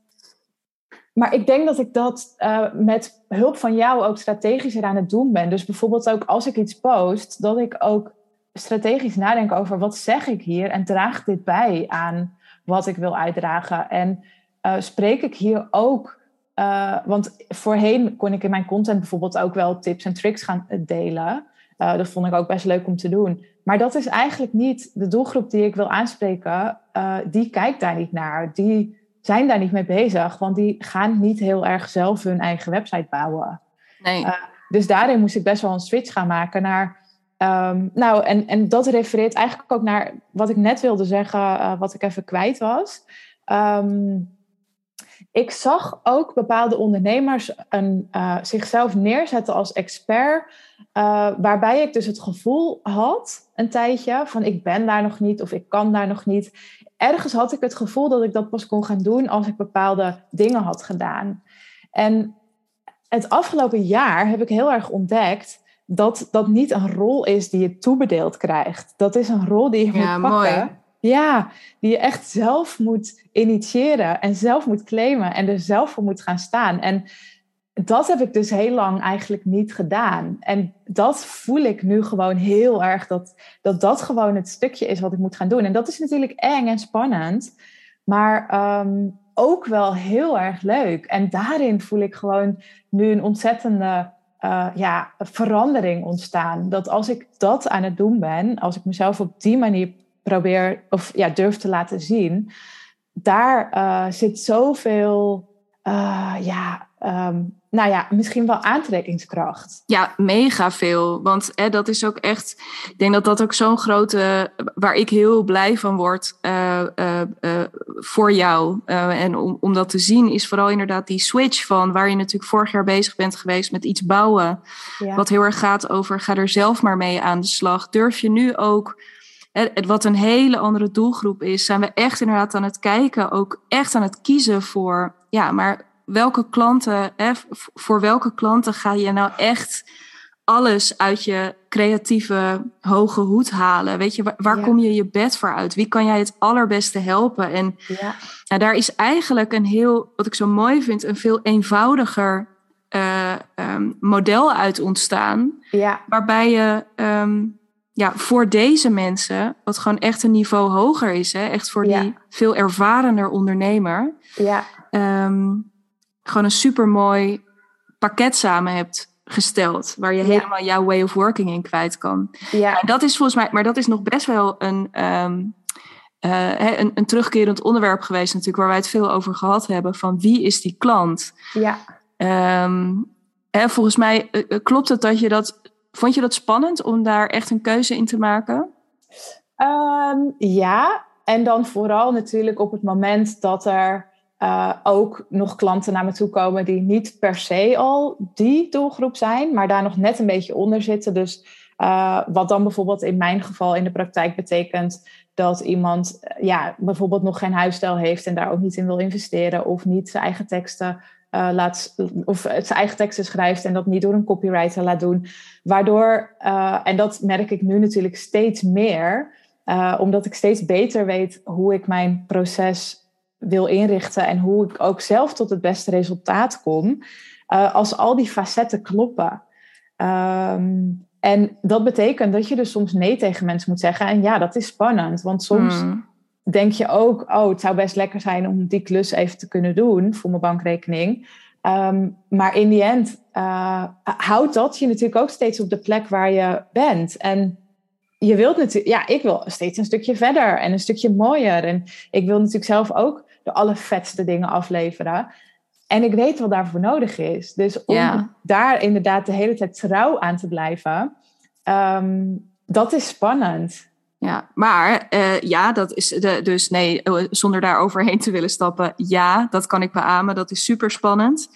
maar ik denk dat ik dat uh, met hulp van jou ook strategischer aan het doen ben. Dus bijvoorbeeld ook als ik iets post, dat ik ook strategisch nadenk over wat zeg ik hier en draagt dit bij aan wat ik wil uitdragen. En uh, spreek ik hier ook, uh, want voorheen kon ik in mijn content bijvoorbeeld ook wel tips en tricks gaan delen. Uh, dat vond ik ook best leuk om te doen. Maar dat is eigenlijk niet de doelgroep die ik wil aanspreken. die kijkt daar niet naar. Die zijn daar niet mee bezig, want die gaan niet heel erg zelf hun eigen website bouwen. Nee. dus daarin moest ik best wel een switch gaan maken naar Um, nou, en, en dat refereert eigenlijk ook naar wat ik net wilde zeggen, uh, wat ik even kwijt was. Um, ik zag ook bepaalde ondernemers een, uh, zichzelf neerzetten als expert, uh, waarbij ik dus het gevoel had een tijdje van ik ben daar nog niet of ik kan daar nog niet. Ergens had ik het gevoel dat ik dat pas kon gaan doen als ik bepaalde dingen had gedaan. En het afgelopen jaar heb ik heel erg ontdekt dat dat niet een rol is die je toebedeeld krijgt. Dat is een rol die je ja, moet pakken. Mooi. Ja, die je echt zelf moet initiëren en zelf moet claimen en er zelf voor moet gaan staan. En dat heb ik dus heel lang eigenlijk niet gedaan. En dat voel ik nu gewoon heel erg, dat dat, dat gewoon het stukje is wat ik moet gaan doen. En dat is natuurlijk eng en spannend, maar ehm, ook wel heel erg leuk. En daarin voel ik gewoon nu een ontzettende uh, ja, verandering ontstaan. Dat als ik dat aan het doen ben, als ik mezelf op die manier probeer of ja, durf te laten zien, daar uh, zit zoveel, uh, ja, um, nou ja, misschien wel aantrekkingskracht. Ja, mega veel. Want hè, dat is ook echt, ik denk dat dat ook zo'n grote, waar ik heel blij van word uh, uh, uh, voor jou. en om, om dat te zien, is vooral inderdaad die switch van waar je natuurlijk vorig jaar bezig bent geweest met iets bouwen. Ja. Wat heel erg gaat over, ga er zelf maar mee aan de slag. Durf je nu ook wat een hele andere doelgroep is, zijn we echt inderdaad aan het kijken, ook echt aan het kiezen voor, ja, maar welke klanten, hè, voor welke klanten ga je nou echt alles uit je creatieve hoge hoed halen? Weet je, waar, waar ja. kom je je bed voor uit? Wie kan jij het allerbeste helpen? En ja. nou, daar is eigenlijk een heel, wat ik zo mooi vind, een veel eenvoudiger uh, um, model uit ontstaan. Ja. Waarbij je um, ja, voor deze mensen, wat gewoon echt een niveau hoger is, hè? echt voor die veel ervarener ondernemer. Ja. Um, gewoon een supermooi pakket samen hebt gesteld. Waar je ja. helemaal jouw way of working in kwijt kan. Ja. En dat is volgens mij, maar dat is nog best wel een, um, uh, een, een, terugkerend onderwerp geweest, natuurlijk, waar wij het veel over gehad hebben. Van wie is die klant? Ja. Um, hè, volgens mij uh, klopt het dat je dat. Vond je dat spannend om daar echt een keuze in te maken? Um, ja, en dan vooral natuurlijk op het moment dat er uh, ook nog klanten naar me toe komen die niet per se al die doelgroep zijn, maar daar nog net een beetje onder zitten. Dus uh, wat dan bijvoorbeeld in mijn geval in de praktijk betekent dat iemand ja, bijvoorbeeld nog geen huisstijl heeft en daar ook niet in wil investeren of niet zijn eigen teksten laat, of zijn eigen teksten schrijft en dat niet door een copywriter laat doen. Waardoor, en dat merk ik nu natuurlijk steeds meer, omdat ik steeds beter weet hoe ik mijn proces wil inrichten en hoe ik ook zelf tot het beste resultaat kom, uh, als al die facetten kloppen. Um, en dat betekent dat je dus soms nee tegen mensen moet zeggen. En ja, dat is spannend, want soms mm. denk je ook, oh, het zou best lekker zijn om die klus even te kunnen doen voor mijn bankrekening. Um, maar in die end uh, houdt dat je natuurlijk ook steeds op de plek waar je bent. En je wilt natuurlijk, ja, ik wil steeds een stukje verder en een stukje mooier. En ik wil natuurlijk zelf ook de allervetste dingen afleveren. En ik weet wat daarvoor nodig is. Dus om ja. daar inderdaad de hele tijd trouw aan te blijven, um, dat is spannend. Ja, maar uh, ja, dat is de, dus nee, zonder daar overheen te willen stappen. Ja, dat kan ik beamen. Dat is super spannend.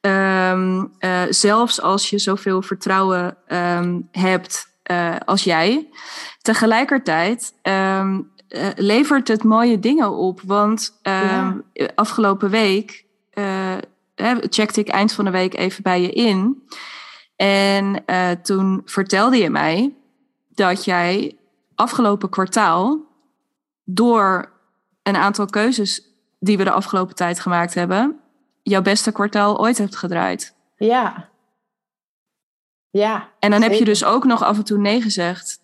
Um, uh, zelfs als je zoveel vertrouwen um, hebt uh, als jij. Tegelijkertijd um, uh, levert het mooie dingen op. Want uh, ja. afgelopen week uh, checkte ik eind van de week even bij je in. En toen vertelde je mij dat jij afgelopen kwartaal door een aantal keuzes die we de afgelopen tijd gemaakt hebben, jouw beste kwartaal ooit hebt gedraaid. Ja. Ja. En dan zeker. heb je dus ook nog af en toe nee gezegd.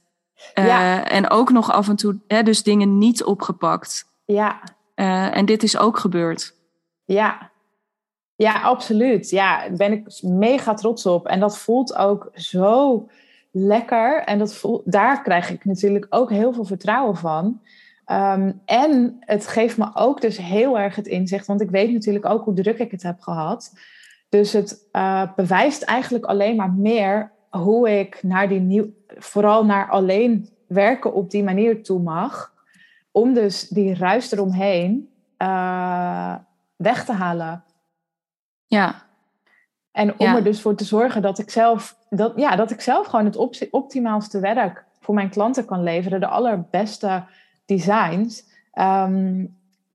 Uh, ja. En ook nog af en toe hè, dus dingen niet opgepakt. Ja. Uh, en dit is ook gebeurd. Ja. Ja, absoluut. Ja, daar ben ik mega trots op. En dat voelt ook zo lekker. En dat voelt, daar krijg ik natuurlijk ook heel veel vertrouwen van. Um, en het geeft me ook dus heel erg het inzicht. Want ik weet natuurlijk ook hoe druk ik het heb gehad. Dus het uh, bewijst eigenlijk alleen maar meer hoe ik naar die nieuw, vooral naar alleen werken op die manier toe mag. Om dus die ruis eromheen uh, weg te halen. Ja. En om er dus voor te zorgen dat ik zelf, dat, ja, dat ik zelf gewoon het optimaalste werk voor mijn klanten kan leveren, de allerbeste designs. Ehm,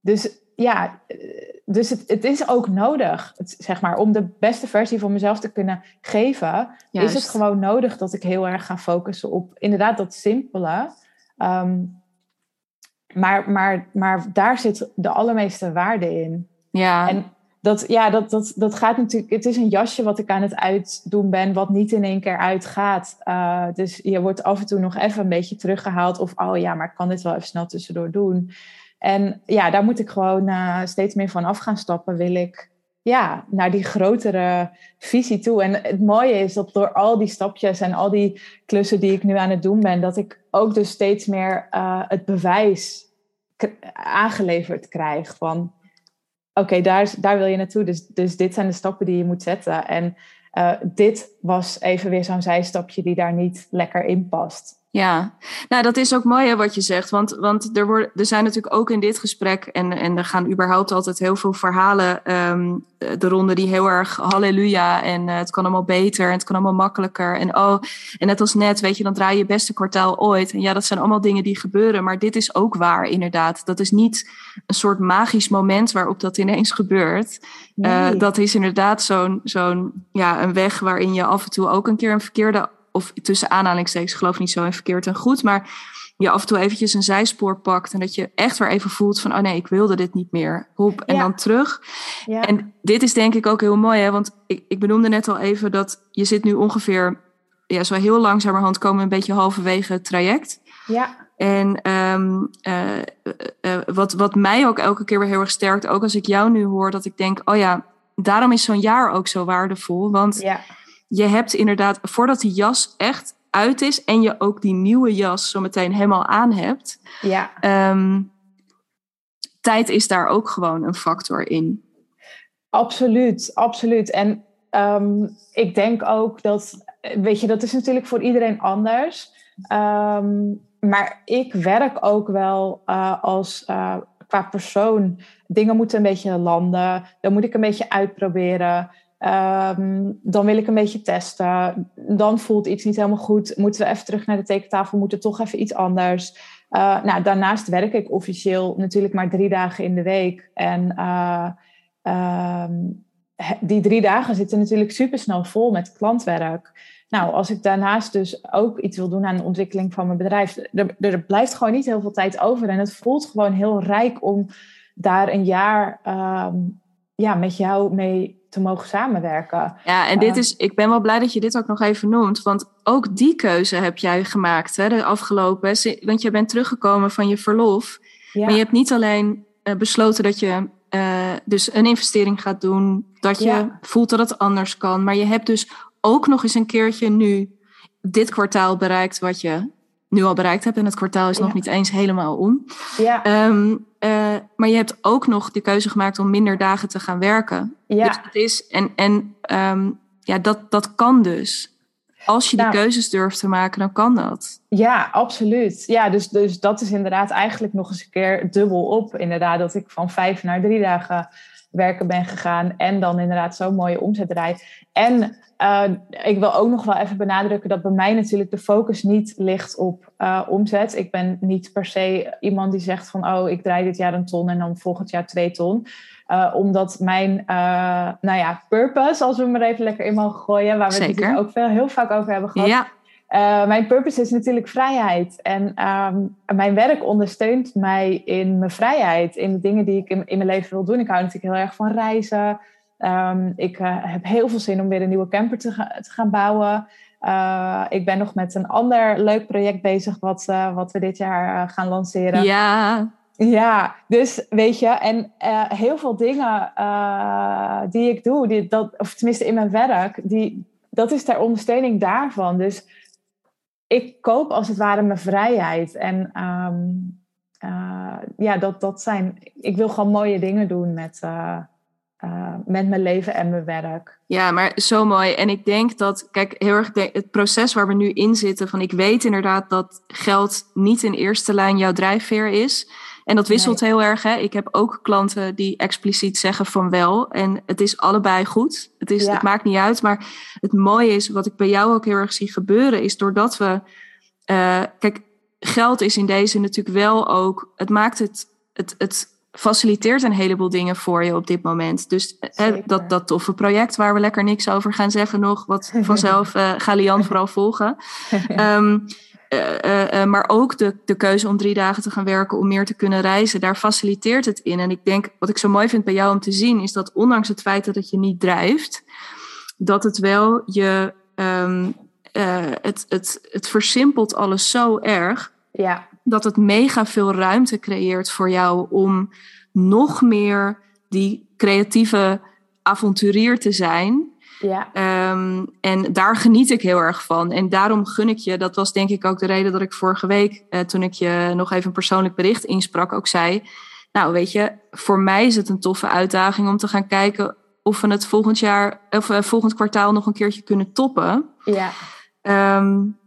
dus ja, dus het, het is ook nodig, zeg maar, om de beste versie van mezelf te kunnen geven, is het gewoon nodig dat ik heel erg ga focussen op inderdaad dat simpele. Ehm, maar, maar, maar daar zit de allermeeste waarde in. Ja. En dat, ja, dat, dat, dat gaat natuurlijk. Het is een jasje wat ik aan het uitdoen ben, wat niet in één keer uitgaat. Uh, dus je wordt af en toe nog even een beetje teruggehaald. Of oh ja, maar ik kan dit wel even snel tussendoor doen. En ja, daar moet ik gewoon uh, steeds meer van af gaan stappen. Wil ik ja, naar die grotere visie toe. En het mooie is dat door al die stapjes en al die klussen die ik nu aan het doen ben, dat ik ook dus steeds meer uh, het bewijs aangeleverd krijg van oké, daar, daar wil je naartoe. Dus, dus dit zijn de stappen die je moet zetten. En uh, dit was even weer zo'n zijstapje die daar niet lekker in past. Ja, nou dat is ook mooi hè, wat je zegt. Want, want er, worden, er zijn natuurlijk ook in dit gesprek, en, en er gaan überhaupt altijd heel veel verhalen um, de ronde die heel erg halleluja en uh, het kan allemaal beter en het kan allemaal makkelijker. En oh, en net als net, weet je, dan draai je beste kwartaal ooit. En ja, dat zijn allemaal dingen die gebeuren, maar dit is ook waar inderdaad. Dat is niet een soort magisch moment waarop dat ineens gebeurt. Nee. Uh, dat is inderdaad zo'n zo'n ja, een weg waarin je af en toe ook een keer een verkeerde of tussen aanhalingstekens, geloof niet zo in verkeerd en goed, maar je af en toe eventjes een zijspoor pakt en dat je echt weer even voelt van, oh nee, ik wilde dit niet meer. Hop, en dan terug. Ja. En dit is denk ik ook heel mooi, hè? want ik, ik benoemde net al even dat je zit nu ongeveer, ja, zo heel langzamerhand komen een beetje halverwege het traject. Ja. En um, uh, uh, wat, wat mij ook elke keer weer heel erg sterkt, ook als ik jou nu hoor, dat ik denk, oh ja, daarom is zo'n jaar ook zo waardevol. Want ja je hebt inderdaad, voordat die jas echt uit is en je ook die nieuwe jas zo meteen helemaal aan hebt. Ja. Um, tijd is daar ook gewoon een factor in. Absoluut, absoluut. En um, ik denk ook dat, weet je, dat is natuurlijk voor iedereen anders. Um, maar ik werk ook wel uh, als uh, qua persoon. Dingen moeten een beetje landen. Dan moet ik een beetje uitproberen. Um, dan wil ik een beetje testen. Dan voelt iets niet helemaal goed. Moeten we even terug naar de tekentafel? Moet het toch even iets anders? Uh, nou, daarnaast werk ik officieel natuurlijk maar drie dagen in de week. En uh, um, die drie dagen zitten natuurlijk super snel vol met klantwerk. Nou, als ik daarnaast dus ook iets wil doen aan de ontwikkeling van mijn bedrijf, er, er blijft gewoon niet heel veel tijd over. En het voelt gewoon heel rijk om daar een jaar um, ja, met jou mee te mogen samenwerken. Ja, en dit uh, is, ik ben wel blij dat je dit ook nog even noemt. Want ook die keuze heb jij gemaakt hè, de afgelopen. Want je bent teruggekomen van je verlof. Ja. Maar je hebt niet alleen uh, besloten dat je uh, dus een investering gaat doen. Dat je ja. voelt dat het anders kan. Maar je hebt dus ook nog eens een keertje nu dit kwartaal bereikt wat je nu al bereikt hebt. En het kwartaal is ja. nog niet eens helemaal om. Ja. Um, uh, maar je hebt ook nog de keuze gemaakt om minder dagen te gaan werken. Ja. Dus het is, en en um, ja, dat, dat kan dus. Als je nou, die keuzes durft te maken, dan kan dat. Ja, absoluut. Ja, dus, dus dat is inderdaad eigenlijk nog eens een keer dubbel op. Inderdaad, dat ik van vijf naar drie dagen werken ben gegaan. En dan inderdaad zo'n mooie omzet draai. En uh, ik wil ook nog wel even benadrukken dat bij mij natuurlijk de focus niet ligt op uh, omzet. Ik ben niet per se iemand die zegt van oh, ik draai dit jaar een ton en dan volgend jaar twee ton. Uh, omdat mijn, nou ja, purpose, als we hem er even lekker in mogen gooien, waar we Zeker. het natuurlijk ook veel, heel vaak over hebben gehad. Ja. Uh, mijn purpose is natuurlijk vrijheid. En um, mijn werk ondersteunt mij in mijn vrijheid. In de dingen die ik in, in mijn leven wil doen. Ik hou natuurlijk heel erg van reizen. Um, ik uh, heb heel veel zin om weer een nieuwe camper te, ga, te gaan bouwen. Uh, ik ben nog met een ander leuk project bezig. Wat, wat we dit jaar gaan lanceren. Ja. Ja, dus weet je, en heel veel dingen die ik doe, die, dat, of tenminste in mijn werk, die, dat is ter ondersteuning daarvan. Dus ik koop als het ware mijn vrijheid. En um, uh, ja, dat, dat zijn. Ik wil gewoon mooie dingen doen met, uh, uh, met mijn leven en mijn werk. Ja, maar zo mooi. En ik denk dat, kijk, heel erg het proces waar we nu in zitten. Van ik weet inderdaad dat geld niet in eerste lijn jouw drijfveer is. En dat wisselt heel erg. Hè? Ik heb ook klanten die expliciet zeggen van wel. En het is allebei goed. Het, is, het maakt niet uit. Maar het mooie is, wat ik bij jou ook heel erg zie gebeuren, is doordat we. Uh, kijk, geld is in deze natuurlijk wel ook. Het maakt het. het, het faciliteert een heleboel dingen voor je op dit moment. Dus hè, dat, dat toffe project waar we lekker niks over gaan zeggen nog, wat (laughs) vanzelf uh, ga Lian vooral volgen. Um, (laughs) uh, uh, maar ook de, de keuze om drie dagen te gaan werken om meer te kunnen reizen, daar faciliteert het in. En ik denk, wat ik zo mooi vind bij jou om te zien, is dat ondanks het feit dat het je niet drijft, dat het wel je. Um, het, het, het versimpelt alles zo erg. Ja. Dat het mega veel ruimte creëert voor jou om nog meer die creatieve avonturier te zijn. Ja. Um, en daar geniet ik heel erg van. En daarom gun ik je, dat was denk ik ook de reden dat ik vorige week, uh, toen ik je nog even een persoonlijk bericht insprak, ook zei. Nou, weet je, voor mij is het een toffe uitdaging om te gaan kijken of we het volgend jaar of uh, volgend kwartaal nog een keertje kunnen toppen. Ja. Um,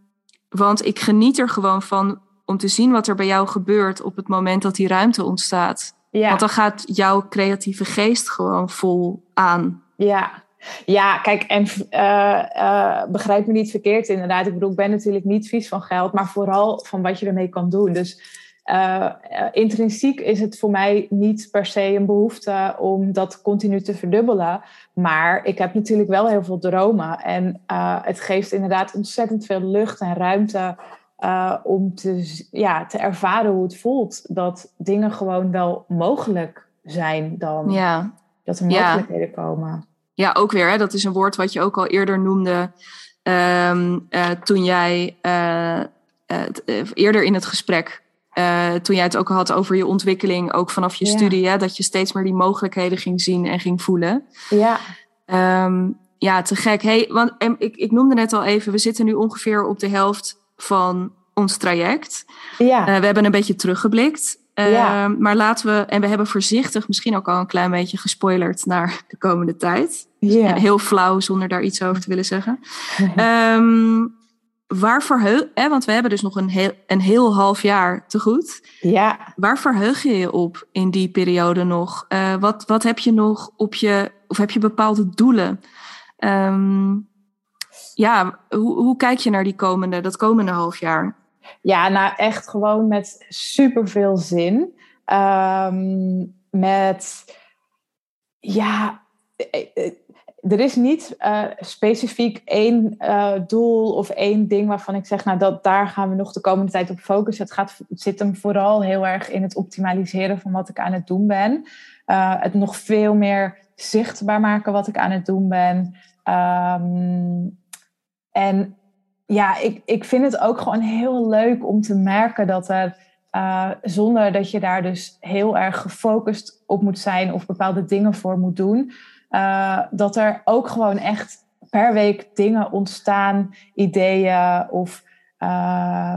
want ik geniet er gewoon van om te zien wat er bij jou gebeurt op het moment dat die ruimte ontstaat. Ja. Want dan gaat jouw creatieve geest gewoon vol aan. Ja, ja, kijk, en uh, uh, begrijp me niet verkeerd inderdaad. Ik bedoel, ik ben natuurlijk niet vies van geld, maar vooral van wat je ermee kan doen. Dus uh, intrinsiek is het voor mij niet per se een behoefte om dat continu te verdubbelen. Maar ik heb natuurlijk wel heel veel dromen. En het geeft inderdaad ontzettend veel lucht en ruimte om te, ja, te ervaren hoe het voelt. Dat dingen gewoon wel mogelijk zijn dan. Ja. Dat er mogelijkheden ja. komen ja, ook weer, hè, dat is een woord wat je ook al eerder noemde um, uh, toen jij uh, uh, eerder in het gesprek, toen jij het ook had over je ontwikkeling, ook vanaf je ja. studie, hè, dat je steeds meer die mogelijkheden ging zien en ging voelen. Ja. Um, ja, te gek. Hey, want ik, ik noemde net al even, we zitten nu ongeveer op de helft van ons traject. Ja. we hebben een beetje teruggeblikt. Ja. Uh, maar laten we, en we hebben voorzichtig misschien ook al een klein beetje gespoilerd naar de komende tijd. Ja. Heel flauw zonder daar iets over te willen zeggen. um, waar verheug, hè, want we hebben dus nog een heel, een heel half jaar te goed. Ja. Waar verheug je je op in die periode nog? Uh, wat, wat heb je nog op je, of heb je bepaalde doelen? Um, ja, hoe, hoe kijk je naar die komende, dat komende half jaar? Ja, nou echt gewoon met super veel zin. Um, met, ja, er is niet uh, specifiek één doel of één ding waarvan ik zeg, nou dat, daar gaan we nog de komende tijd op focussen. Het, gaat, zit hem vooral heel erg in het optimaliseren van wat ik aan het doen ben. Het nog veel meer zichtbaar maken wat ik aan het doen ben. Um, en ja, ik, ik vind het ook gewoon heel leuk om te merken dat er, uh, zonder dat je daar dus heel erg gefocust op moet zijn of bepaalde dingen voor moet doen, uh, dat er ook gewoon echt per week dingen ontstaan, ideeën of uh,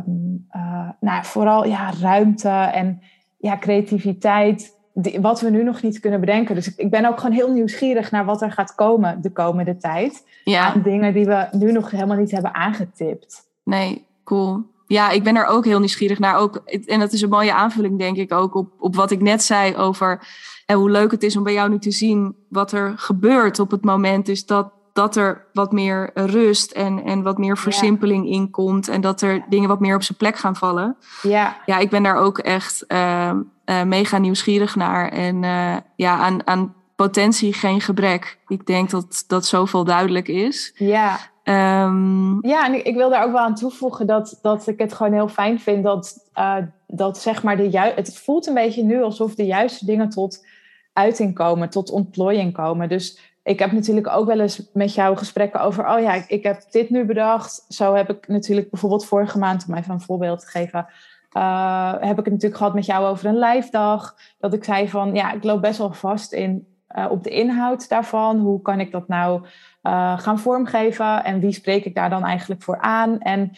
nou, vooral ja, ruimte en ja, creativiteit. Die, wat we nu nog niet kunnen bedenken. Dus ik, ik, ben ook gewoon heel nieuwsgierig naar wat er gaat komen de komende tijd. Ja. Aan dingen die we nu nog helemaal niet hebben aangetipt. Nee, cool. Ja, ik ben er ook heel nieuwsgierig naar. Ook, en dat is een mooie aanvulling, denk ik, ook op, op wat ik net zei over en hoe leuk het is om bij jou nu te zien wat er gebeurt op het moment. Dus dat, dat er wat meer rust en, en wat meer versimpeling ja. in komt. En dat er dingen wat meer op zijn plek gaan vallen. Ja, ja ik ben daar ook echt uh, uh, mega nieuwsgierig naar. En uh, ja, aan, aan potentie geen gebrek. Ik denk dat dat zoveel duidelijk is. Ja. Um, ja, en ik, ik, wil daar ook wel aan toevoegen dat, dat ik het gewoon heel fijn vind dat, uh, dat zeg maar de juiste. Het voelt een beetje nu alsof de juiste dingen tot uiting komen, tot ontplooiing komen. Dus ik heb natuurlijk ook wel eens met jou gesprekken over, oh ja, ik, heb dit nu bedacht. Zo heb ik natuurlijk bijvoorbeeld vorige maand, om even een voorbeeld te geven, uh, heb ik het natuurlijk gehad met jou over een live dag. Dat ik zei van, ja, ik loop best wel vast in, uh, op de inhoud daarvan. Hoe kan ik dat nou uh, gaan vormgeven? En wie spreek ik daar dan eigenlijk voor aan? En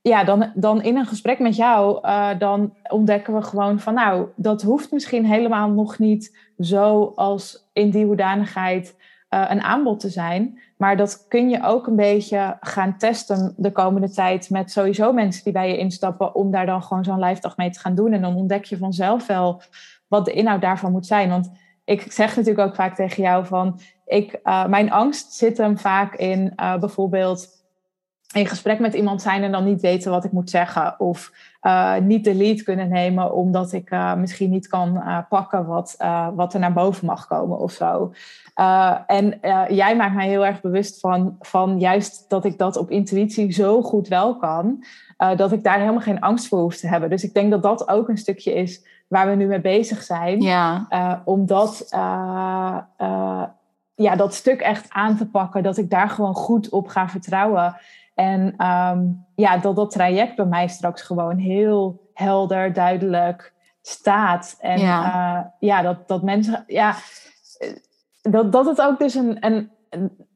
ja, dan, dan in een gesprek met jou, dan ontdekken we gewoon van, nou, dat hoeft misschien helemaal nog niet zo als in die hoedanigheid een aanbod te zijn. Maar dat kun je ook een beetje gaan testen de komende tijd met sowieso mensen die bij je instappen, om daar dan gewoon zo'n lijfdag mee te gaan doen. En dan ontdek je vanzelf wel wat de inhoud daarvan moet zijn. Want ik zeg natuurlijk ook vaak tegen jou van, ik, uh, mijn angst zit hem vaak in uh, bijvoorbeeld in gesprek met iemand zijn en dan niet weten wat ik moet zeggen. Of uh, niet de lead kunnen nemen omdat ik misschien niet kan pakken wat, wat er naar boven mag komen of zo. en jij maakt mij heel erg bewust van, van juist dat ik dat op intuïtie zo goed wel kan. dat ik daar helemaal geen angst voor hoef te hebben. Dus ik denk dat dat ook een stukje is waar we nu mee bezig zijn. Ja. Omdat ja, dat stuk echt aan te pakken, dat ik daar gewoon goed op ga vertrouwen. En um, ja, dat dat traject bij mij straks gewoon heel helder, duidelijk staat. En ja, ja dat, dat mensen, ja, dat, dat het ook dus een, een,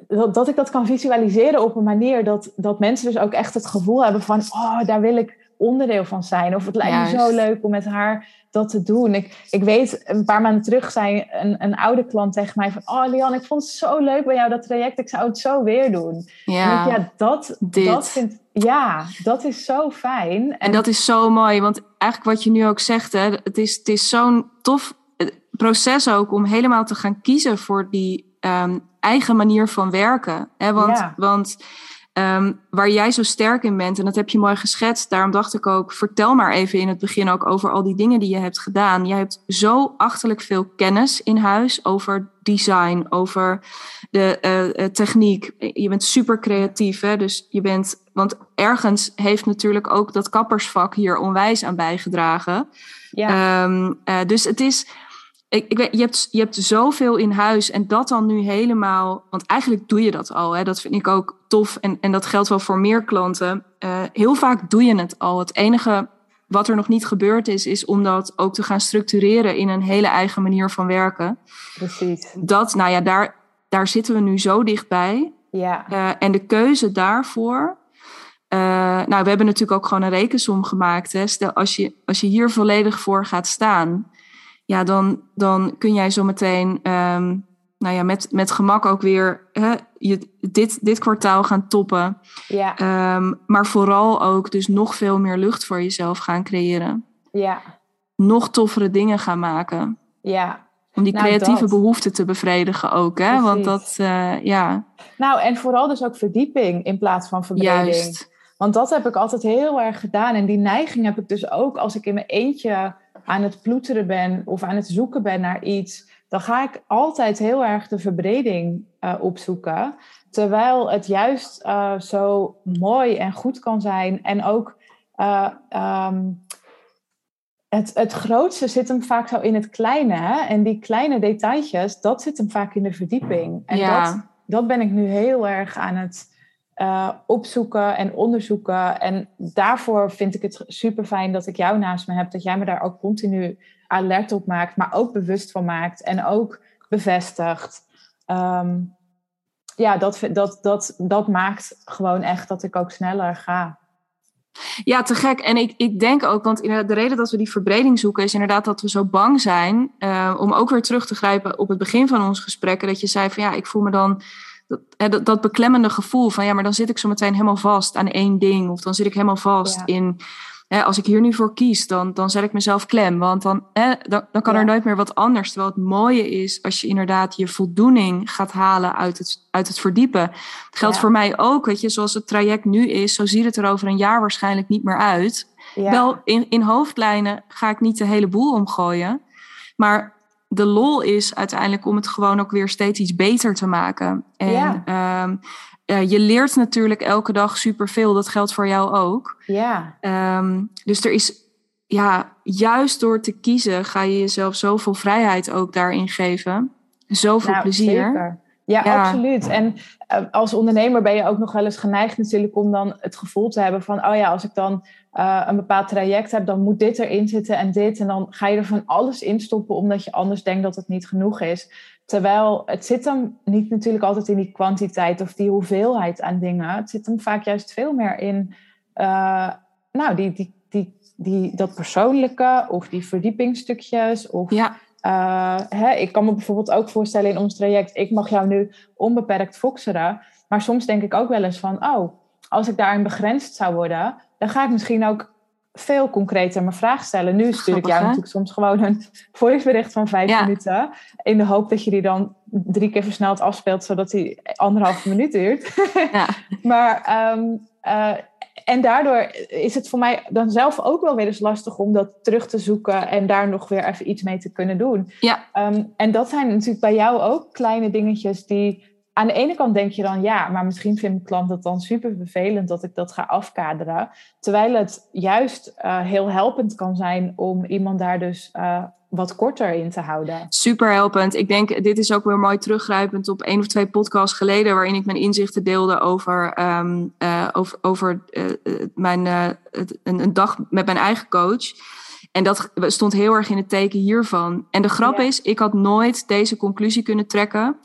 dat, dat ik dat kan visualiseren op een manier dat, dat mensen dus ook echt het gevoel hebben van, oh, daar wil ik onderdeel van zijn. Of het lijkt me zo leuk om met haar dat te doen. Ik, ik weet, een paar maanden terug zei een, een oude klant tegen mij van... Oh Lian, ik vond het zo leuk bij jou dat traject. Ik zou het zo weer doen. Ja, ja dat, dat vind Ja, dat is zo fijn. En, en dat is zo mooi. Want eigenlijk wat je nu ook zegt, hè, het is, het is zo'n tof eh, proces ook... om helemaal te gaan kiezen voor die um, eigen manier van werken. Hè? Want... Ja. want Um, waar jij zo sterk in bent, en dat heb je mooi geschetst. Daarom dacht ik ook, vertel maar even in het begin ook over al die dingen die je hebt gedaan. Je hebt zo achterlijk veel kennis in huis over design, over de uh, techniek. Je bent super creatief, hè? dus je bent, want ergens heeft natuurlijk ook dat kappersvak hier onwijs aan bijgedragen. Ja. Um, uh, dus het is ik, ik weet, je, hebt, je hebt zoveel in huis en dat dan nu helemaal. Want eigenlijk doe je dat al. Hè? Dat vind ik ook tof. En, en dat geldt wel voor meer klanten. Uh, heel vaak doe je het al. Het enige wat er nog niet gebeurd is, is om dat ook te gaan structureren in een hele eigen manier van werken. Precies. Dat, nou ja, daar, daar zitten we nu zo dichtbij. Ja. Uh, en de keuze daarvoor. Uh, nou, we hebben natuurlijk ook gewoon een rekensom gemaakt. Hè. Stel, als je, als je hier volledig voor gaat staan ja, dan, dan kun jij zo meteen um, nou ja, met, met gemak ook weer hè, je, dit, dit kwartaal gaan toppen. Ja. Um, maar vooral ook dus nog veel meer lucht voor jezelf gaan creëren. Ja. Nog toffere dingen gaan maken. Ja. Om die nou, creatieve behoeften te bevredigen ook. Hè? Want dat, uh, ja. Nou, en vooral dus ook verdieping in plaats van verbreding. Juist. Want dat heb ik altijd heel erg gedaan. En die neiging heb ik dus ook als ik in mijn eentje aan het ploeteren ben of aan het zoeken ben naar iets, dan ga ik altijd heel erg de verbreding uh, opzoeken. Terwijl het juist uh, zo mooi en goed kan zijn. En ook uh, um, het, het grootste zit hem vaak zo in het kleine. Hè? En die kleine detailtjes, dat zit hem vaak in de verdieping. En ja. dat, dat ben ik nu heel erg aan het uh, opzoeken en onderzoeken. En daarvoor vind ik het super fijn dat ik jou naast me heb. Dat jij me daar ook continu alert op maakt, maar ook bewust van maakt en ook bevestigt. Um, ja, dat, dat, dat, dat maakt gewoon echt dat ik ook sneller ga. Ja, te gek. En ik, ik denk ook, want de reden dat we die verbreding zoeken is inderdaad dat we zo bang zijn. Uh, om ook weer terug te grijpen op het begin van ons gesprek. Dat je zei van ja, ik voel me dan dat, dat, dat, beklemmende gevoel van ja, maar dan zit ik zo meteen helemaal vast aan één ding. Of dan zit ik helemaal vast ja. in, hè, als ik hier nu voor kies, dan, dan zet ik mezelf klem. Want dan, hè, dan, dan kan ja. er nooit meer wat anders. Terwijl het mooie is als je inderdaad je voldoening gaat halen uit het, uit het verdiepen. Het geldt ja. voor mij ook, weet je, zoals het traject nu is, zo ziet het er over een jaar waarschijnlijk niet meer uit. Wel, in, in hoofdlijnen ga ik niet de hele boel omgooien. Maar de lol is uiteindelijk om het gewoon ook weer steeds iets beter te maken. En ja. um, uh, je leert natuurlijk elke dag superveel. Dat geldt voor jou ook. Ja. Um, dus er is, ja, juist door te kiezen ga je jezelf zoveel vrijheid ook daarin geven. Zoveel nou, plezier. Zeker. Ja, ja, absoluut. En uh, als ondernemer ben je ook nog wel eens geneigd natuurlijk om dan het gevoel te hebben van, oh ja, als ik dan uh, een bepaald traject heb, dan moet dit erin zitten en dit. En dan ga je er van alles in stoppen omdat je anders denkt dat het niet genoeg is. Terwijl het zit hem niet natuurlijk altijd in die kwantiteit of die hoeveelheid aan dingen. Het zit hem vaak juist veel meer in uh, nou, die, die, die, die, dat persoonlijke of die verdiepingsstukjes. Of, ja. Uh, hè, ik kan me bijvoorbeeld ook voorstellen in ons traject, ik mag jou nu onbeperkt foxeren. Maar soms denk ik ook wel eens van, oh, als ik daarin begrensd zou worden, dan ga ik misschien ook veel concreter mijn vraag stellen. Nu stuur ik jou natuurlijk soms gewoon een (laughs) voicebericht van vijf minuten. In de hoop dat je die dan drie keer versneld afspeelt, zodat die anderhalve minuut duurt. Ja. (laughs) maar um, en daardoor is het voor mij dan zelf ook wel weer eens lastig om dat terug te zoeken en daar nog weer even iets mee te kunnen doen. Ja. Ehm, en dat zijn natuurlijk bij jou ook kleine dingetjes die aan de ene kant denk je dan ja, maar misschien vindt mijn klant het dan super vervelend dat ik dat ga afkaderen. Terwijl het juist uh, heel helpend kan zijn om iemand daar dus uh, wat korter in te houden. Super helpend. Ik denk, dit is ook weer mooi teruggrijpend op één of twee podcasts geleden, waarin ik mijn inzichten deelde over, um, uh, over, over mijn, een, een dag met mijn eigen coach. En dat stond heel erg in het teken hiervan. En de grap is, ik had nooit deze conclusie kunnen trekken.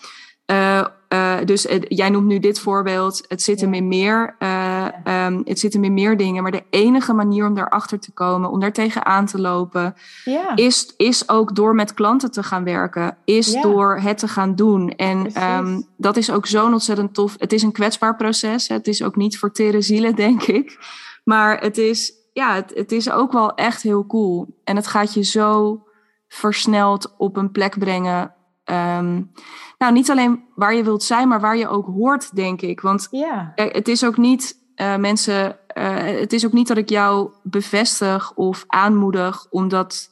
Uh, uh, dus jij noemt nu dit voorbeeld. Het zit hem in meer. Uh, um, het zit hem in meer dingen. Maar de enige manier om daarachter te komen, om daar tegenaan te lopen, ja. is, is ook door met klanten te gaan werken. Is door het te gaan doen. En um, dat is ook zo ontzettend tof. Het is een kwetsbaar proces. Het is ook niet voor tere zielen, (laughs) denk ik. Maar het is, ja, het, het is ook wel echt heel cool. En het gaat je zo versneld op een plek brengen. Um, nou, niet alleen waar je wilt zijn, maar waar je ook hoort, denk ik. Want ja. het is ook niet, uh, mensen, uh, het is ook niet dat ik jou bevestig of aanmoedig, omdat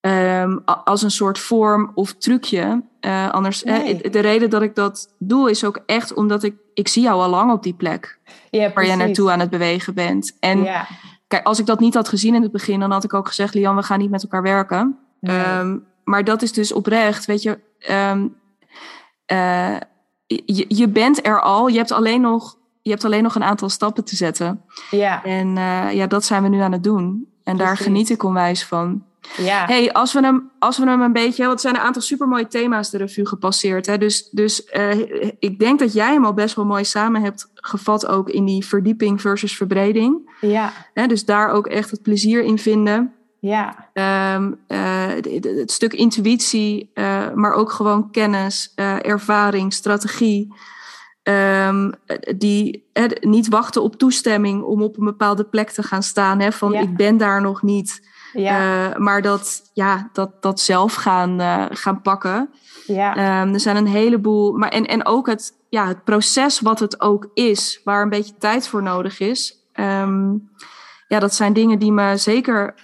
um, als een soort vorm of trucje. Uh, anders, nee. de reden dat ik dat doe is ook echt omdat ik, ik zie jou al lang op die plek ja, waar je naartoe aan het bewegen bent. En ja. kijk, als ik dat niet had gezien in het begin, dan had ik ook gezegd, Lian, we gaan niet met elkaar werken. Nee. Um, maar dat is dus oprecht, weet je, um, uh, je, je bent er al, je hebt alleen nog, je hebt alleen nog een aantal stappen te zetten. Ja. En uh, ja, dat zijn we nu aan het doen. En daar geniet ik onwijs van. Ja. Hey, als we hem, als we hem een beetje, want er zijn een aantal supermooie thema's de revue gepasseerd. Hè? Dus, dus uh, ik denk dat jij hem al best wel mooi samen hebt gevat, ook in die verdieping versus verbreding. Ja. Hè? Dus daar ook echt het plezier in vinden. Ja. Um, uh, het stuk intuïtie, uh, maar ook gewoon kennis, uh, ervaring, strategie. Um, die niet wachten op toestemming om op een bepaalde plek te gaan staan. Hè, van ik ben daar nog niet. Ja. maar dat, ja, dat, dat zelf gaan, gaan pakken. Ja. Um, er zijn een heleboel. Maar en, en ook het, ja, het proces wat het ook is, waar een beetje tijd voor nodig is. ja, dat zijn dingen die me zeker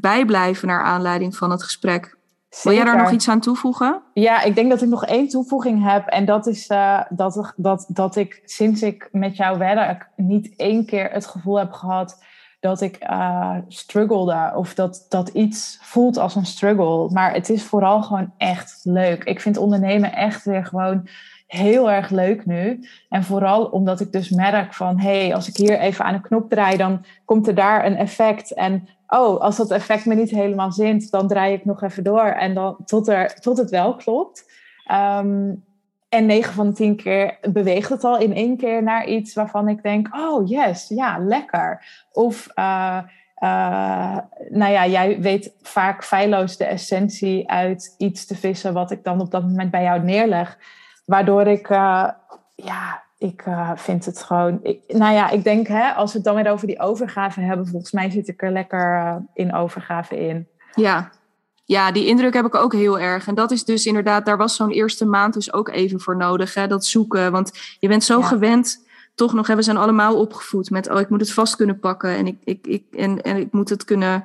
bijblijven naar aanleiding van het gesprek. Wil jij daar nog iets aan toevoegen? Ja, ik denk dat ik nog één toevoeging heb. En dat is uh, dat, dat, dat ik sinds ik met jou werk niet één keer het gevoel heb gehad dat ik uh, struggelde. Of dat, dat iets voelt als een struggle. Maar het is vooral gewoon echt leuk. Ik vind ondernemen echt weer gewoon heel erg leuk nu. En vooral omdat ik dus merk van... hé, hey, als ik hier even aan een knop draai... dan komt er daar een effect. En oh, als dat effect me niet helemaal zint, dan draai ik nog even door en dan tot, er, tot het wel klopt. Um, en 9 van de 10 keer beweegt het al in één keer naar iets waarvan ik denk: oh yes, ja, lekker. Of uh, uh, nou ja, jij weet vaak feilloos de essentie uit iets te vissen, wat ik dan op dat moment bij jou neerleg. Waardoor ik uh, ja, ik uh, vind het gewoon. Ik, nou ja, ik denk, hè, als we het dan weer over die overgave hebben, volgens mij zit ik er lekker uh, in overgave in. Ja. ja, die indruk heb ik ook heel erg. En dat is dus inderdaad, daar was zo'n eerste maand dus ook even voor nodig, hè, dat zoeken. Want je bent zo gewend, toch nog, hè, we zijn allemaal opgevoed met, oh, ik moet het vast kunnen pakken en ik, ik, ik, en, en ik moet het kunnen.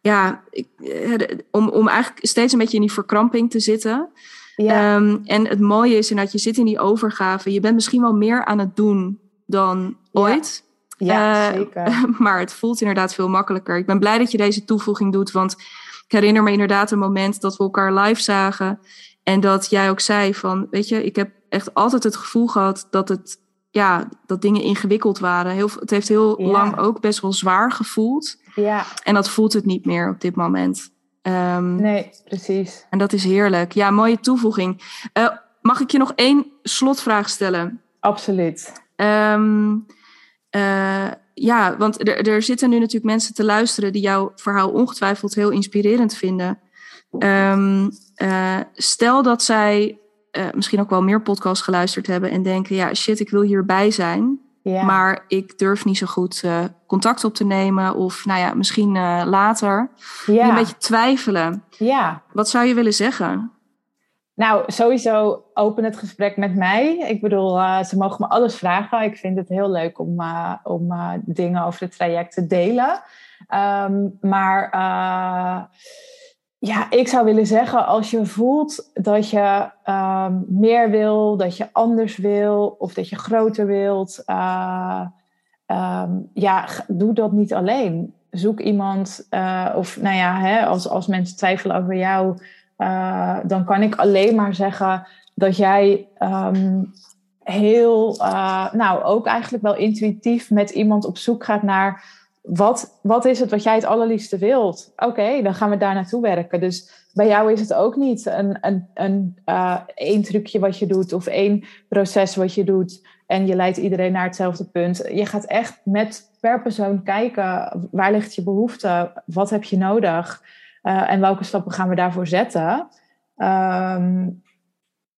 Ja, ik, eh, om, om eigenlijk steeds een beetje in die verkramping te zitten. Ja. Um, en het mooie is dat je zit in die overgave. Je bent misschien wel meer aan het doen dan ooit. Ja, uh, zeker. (laughs) Maar het voelt inderdaad veel makkelijker. Ik ben blij dat je deze toevoeging doet. Want ik herinner me inderdaad een moment dat we elkaar live zagen. En dat jij ook zei van, weet je, ik heb echt altijd het gevoel gehad dat het, ja, dat dingen ingewikkeld waren. Heel, het heeft heel lang ook best wel zwaar gevoeld. Ja. En dat voelt het niet meer op dit moment. Um, nee, precies. En dat is heerlijk. Ja, mooie toevoeging. Uh, mag ik je nog één slotvraag stellen? Absoluut. Um, uh, ja, want er, er zitten nu natuurlijk mensen te luisteren die jouw verhaal ongetwijfeld heel inspirerend vinden. Ehm, eh, stel dat zij misschien ook wel meer podcasts geluisterd hebben en denken: ja, shit, ik wil hierbij zijn. Ja. Maar ik durf niet zo goed uh, contact op te nemen. Of nou ja, misschien uh, later. Ja. Een beetje twijfelen. Ja. Wat zou je willen zeggen? Nou, sowieso open het gesprek met mij. Ik bedoel, uh, ze mogen me alles vragen. Ik vind het heel leuk om, om dingen over het traject te delen. Um, maar ja, ik zou willen zeggen, als je voelt dat je um, meer wil, dat je anders wil of dat je groter wilt, uh, um, ja, doe dat niet alleen. Zoek iemand, uh, of nou ja, hè, als, als mensen twijfelen over jou, uh, dan kan ik alleen maar zeggen dat jij um, heel, nou ook eigenlijk wel intuïtief met iemand op zoek gaat naar wat, wat is het wat jij het allerliefste wilt? Oké, dan gaan we daar naartoe werken. Dus bij jou is het ook niet een, een, een uh, één trucje wat je doet of één proces wat je doet en je leidt iedereen naar hetzelfde punt. Je gaat echt met per persoon kijken waar ligt je behoefte, wat heb je nodig uh, en welke stappen gaan we daarvoor zetten. Um,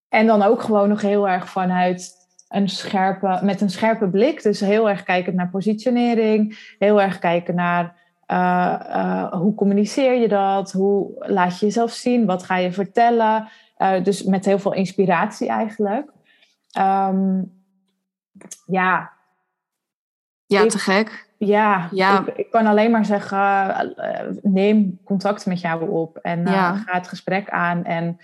en dan ook gewoon nog heel erg vanuit een scherpe, met een scherpe blik. Dus heel erg kijken naar positionering, heel erg kijken naar uh, uh, hoe communiceer je dat, hoe laat je jezelf zien, wat ga je vertellen. Uh, dus met heel veel inspiratie eigenlijk. Um, ja. Ja, te gek. Ja, ja. Ik, ik, kan alleen maar zeggen, neem contact met jou op en ja. ga het gesprek aan en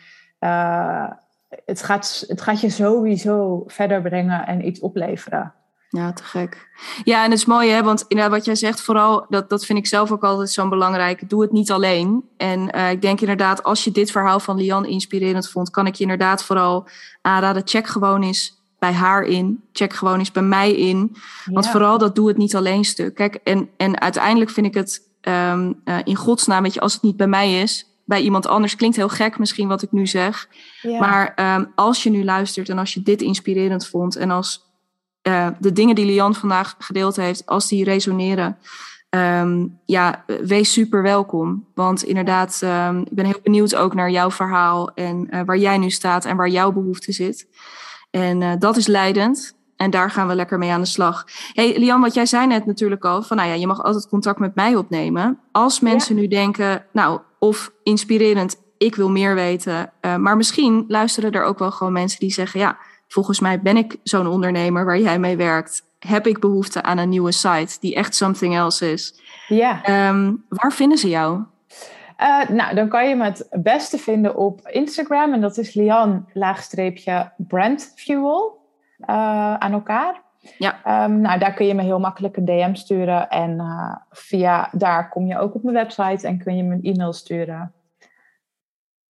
het gaat, het gaat je sowieso verder brengen en iets opleveren. Ja, te gek. Ja, en het is mooi, hè? want inderdaad, wat jij zegt, vooral, dat, dat vind ik zelf ook altijd zo belangrijk. Doe het niet alleen. En uh, ik denk inderdaad, als je dit verhaal van Lian inspirerend vond, kan ik je inderdaad vooral aanraden. Check gewoon eens bij haar in. Check gewoon eens bij mij in. Want vooral dat doe het niet alleen stuk. Kijk, en, en uiteindelijk vind ik het um, uh, in godsnaam, weet je, als het niet bij mij is, bij iemand anders. Klinkt heel gek misschien wat ik nu zeg. Ja. Maar um, als je nu luistert en als je dit inspirerend vond en als uh, de dingen die Lian vandaag gedeeld heeft, als die resoneren, um, ja, wees super welkom. Want inderdaad, um, ik ben heel benieuwd ook naar jouw verhaal en uh, waar jij nu staat en waar jouw behoefte zit. En uh, dat is leidend. En daar gaan we lekker mee aan de slag. Hey, Lian, wat jij zei net natuurlijk al, van nou ja, je mag altijd contact met mij opnemen. Als mensen ja. nu denken, nou, of inspirerend, ik wil meer weten. Uh, maar misschien luisteren er ook wel gewoon mensen die zeggen, ja, volgens mij ben ik zo'n ondernemer waar jij mee werkt. Heb ik behoefte aan een nieuwe site die echt something else is? Ja. Um, waar vinden ze jou? Uh, nou, dan kan je me het beste vinden op Instagram. En dat is Lian laagstreepje brandfuel uh, aan elkaar. Ja. Um, nou, daar kun je me heel makkelijk een DM sturen. En uh, via daar kom je ook op mijn website en kun je me een e-mail sturen.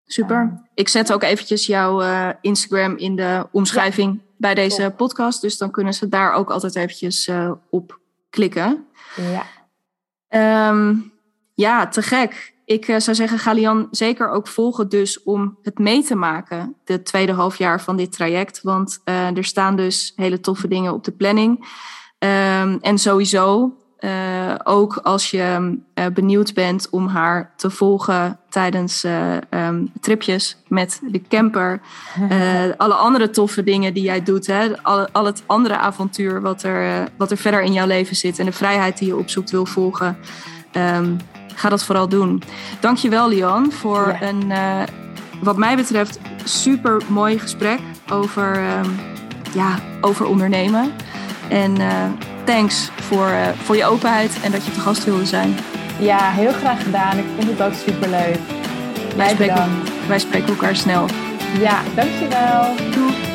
Super. Uh, ik zet ook eventjes jouw uh, Instagram in de omschrijving ja. bij deze Top. podcast. Dus dan kunnen ze daar ook altijd eventjes op klikken. Ja. Um, ja, te gek ik uh, zou zeggen, ga Lian zeker ook volgen dus om het mee te maken, de tweede halfjaar van dit traject. Want uh, er staan dus hele toffe dingen op de planning. Um, en sowieso, uh, ook als je benieuwd bent om haar te volgen tijdens um, tripjes met de camper. (laughs) alle andere toffe dingen die jij doet, hè, al, al het andere avontuur wat er, wat er verder in jouw leven zit en de vrijheid die je opzoekt wil volgen. Um, ga dat vooral doen. Dankjewel, Lian, voor ja. een, uh, wat mij betreft, super mooi gesprek over, uh, ja, over ondernemen. En uh, thanks voor, uh, voor je openheid en dat je te gast wilde zijn. Ja, heel graag gedaan. Ik vind het ook super leuk. Wij spreken, wij spreken elkaar snel. Ja, dankjewel. Doei.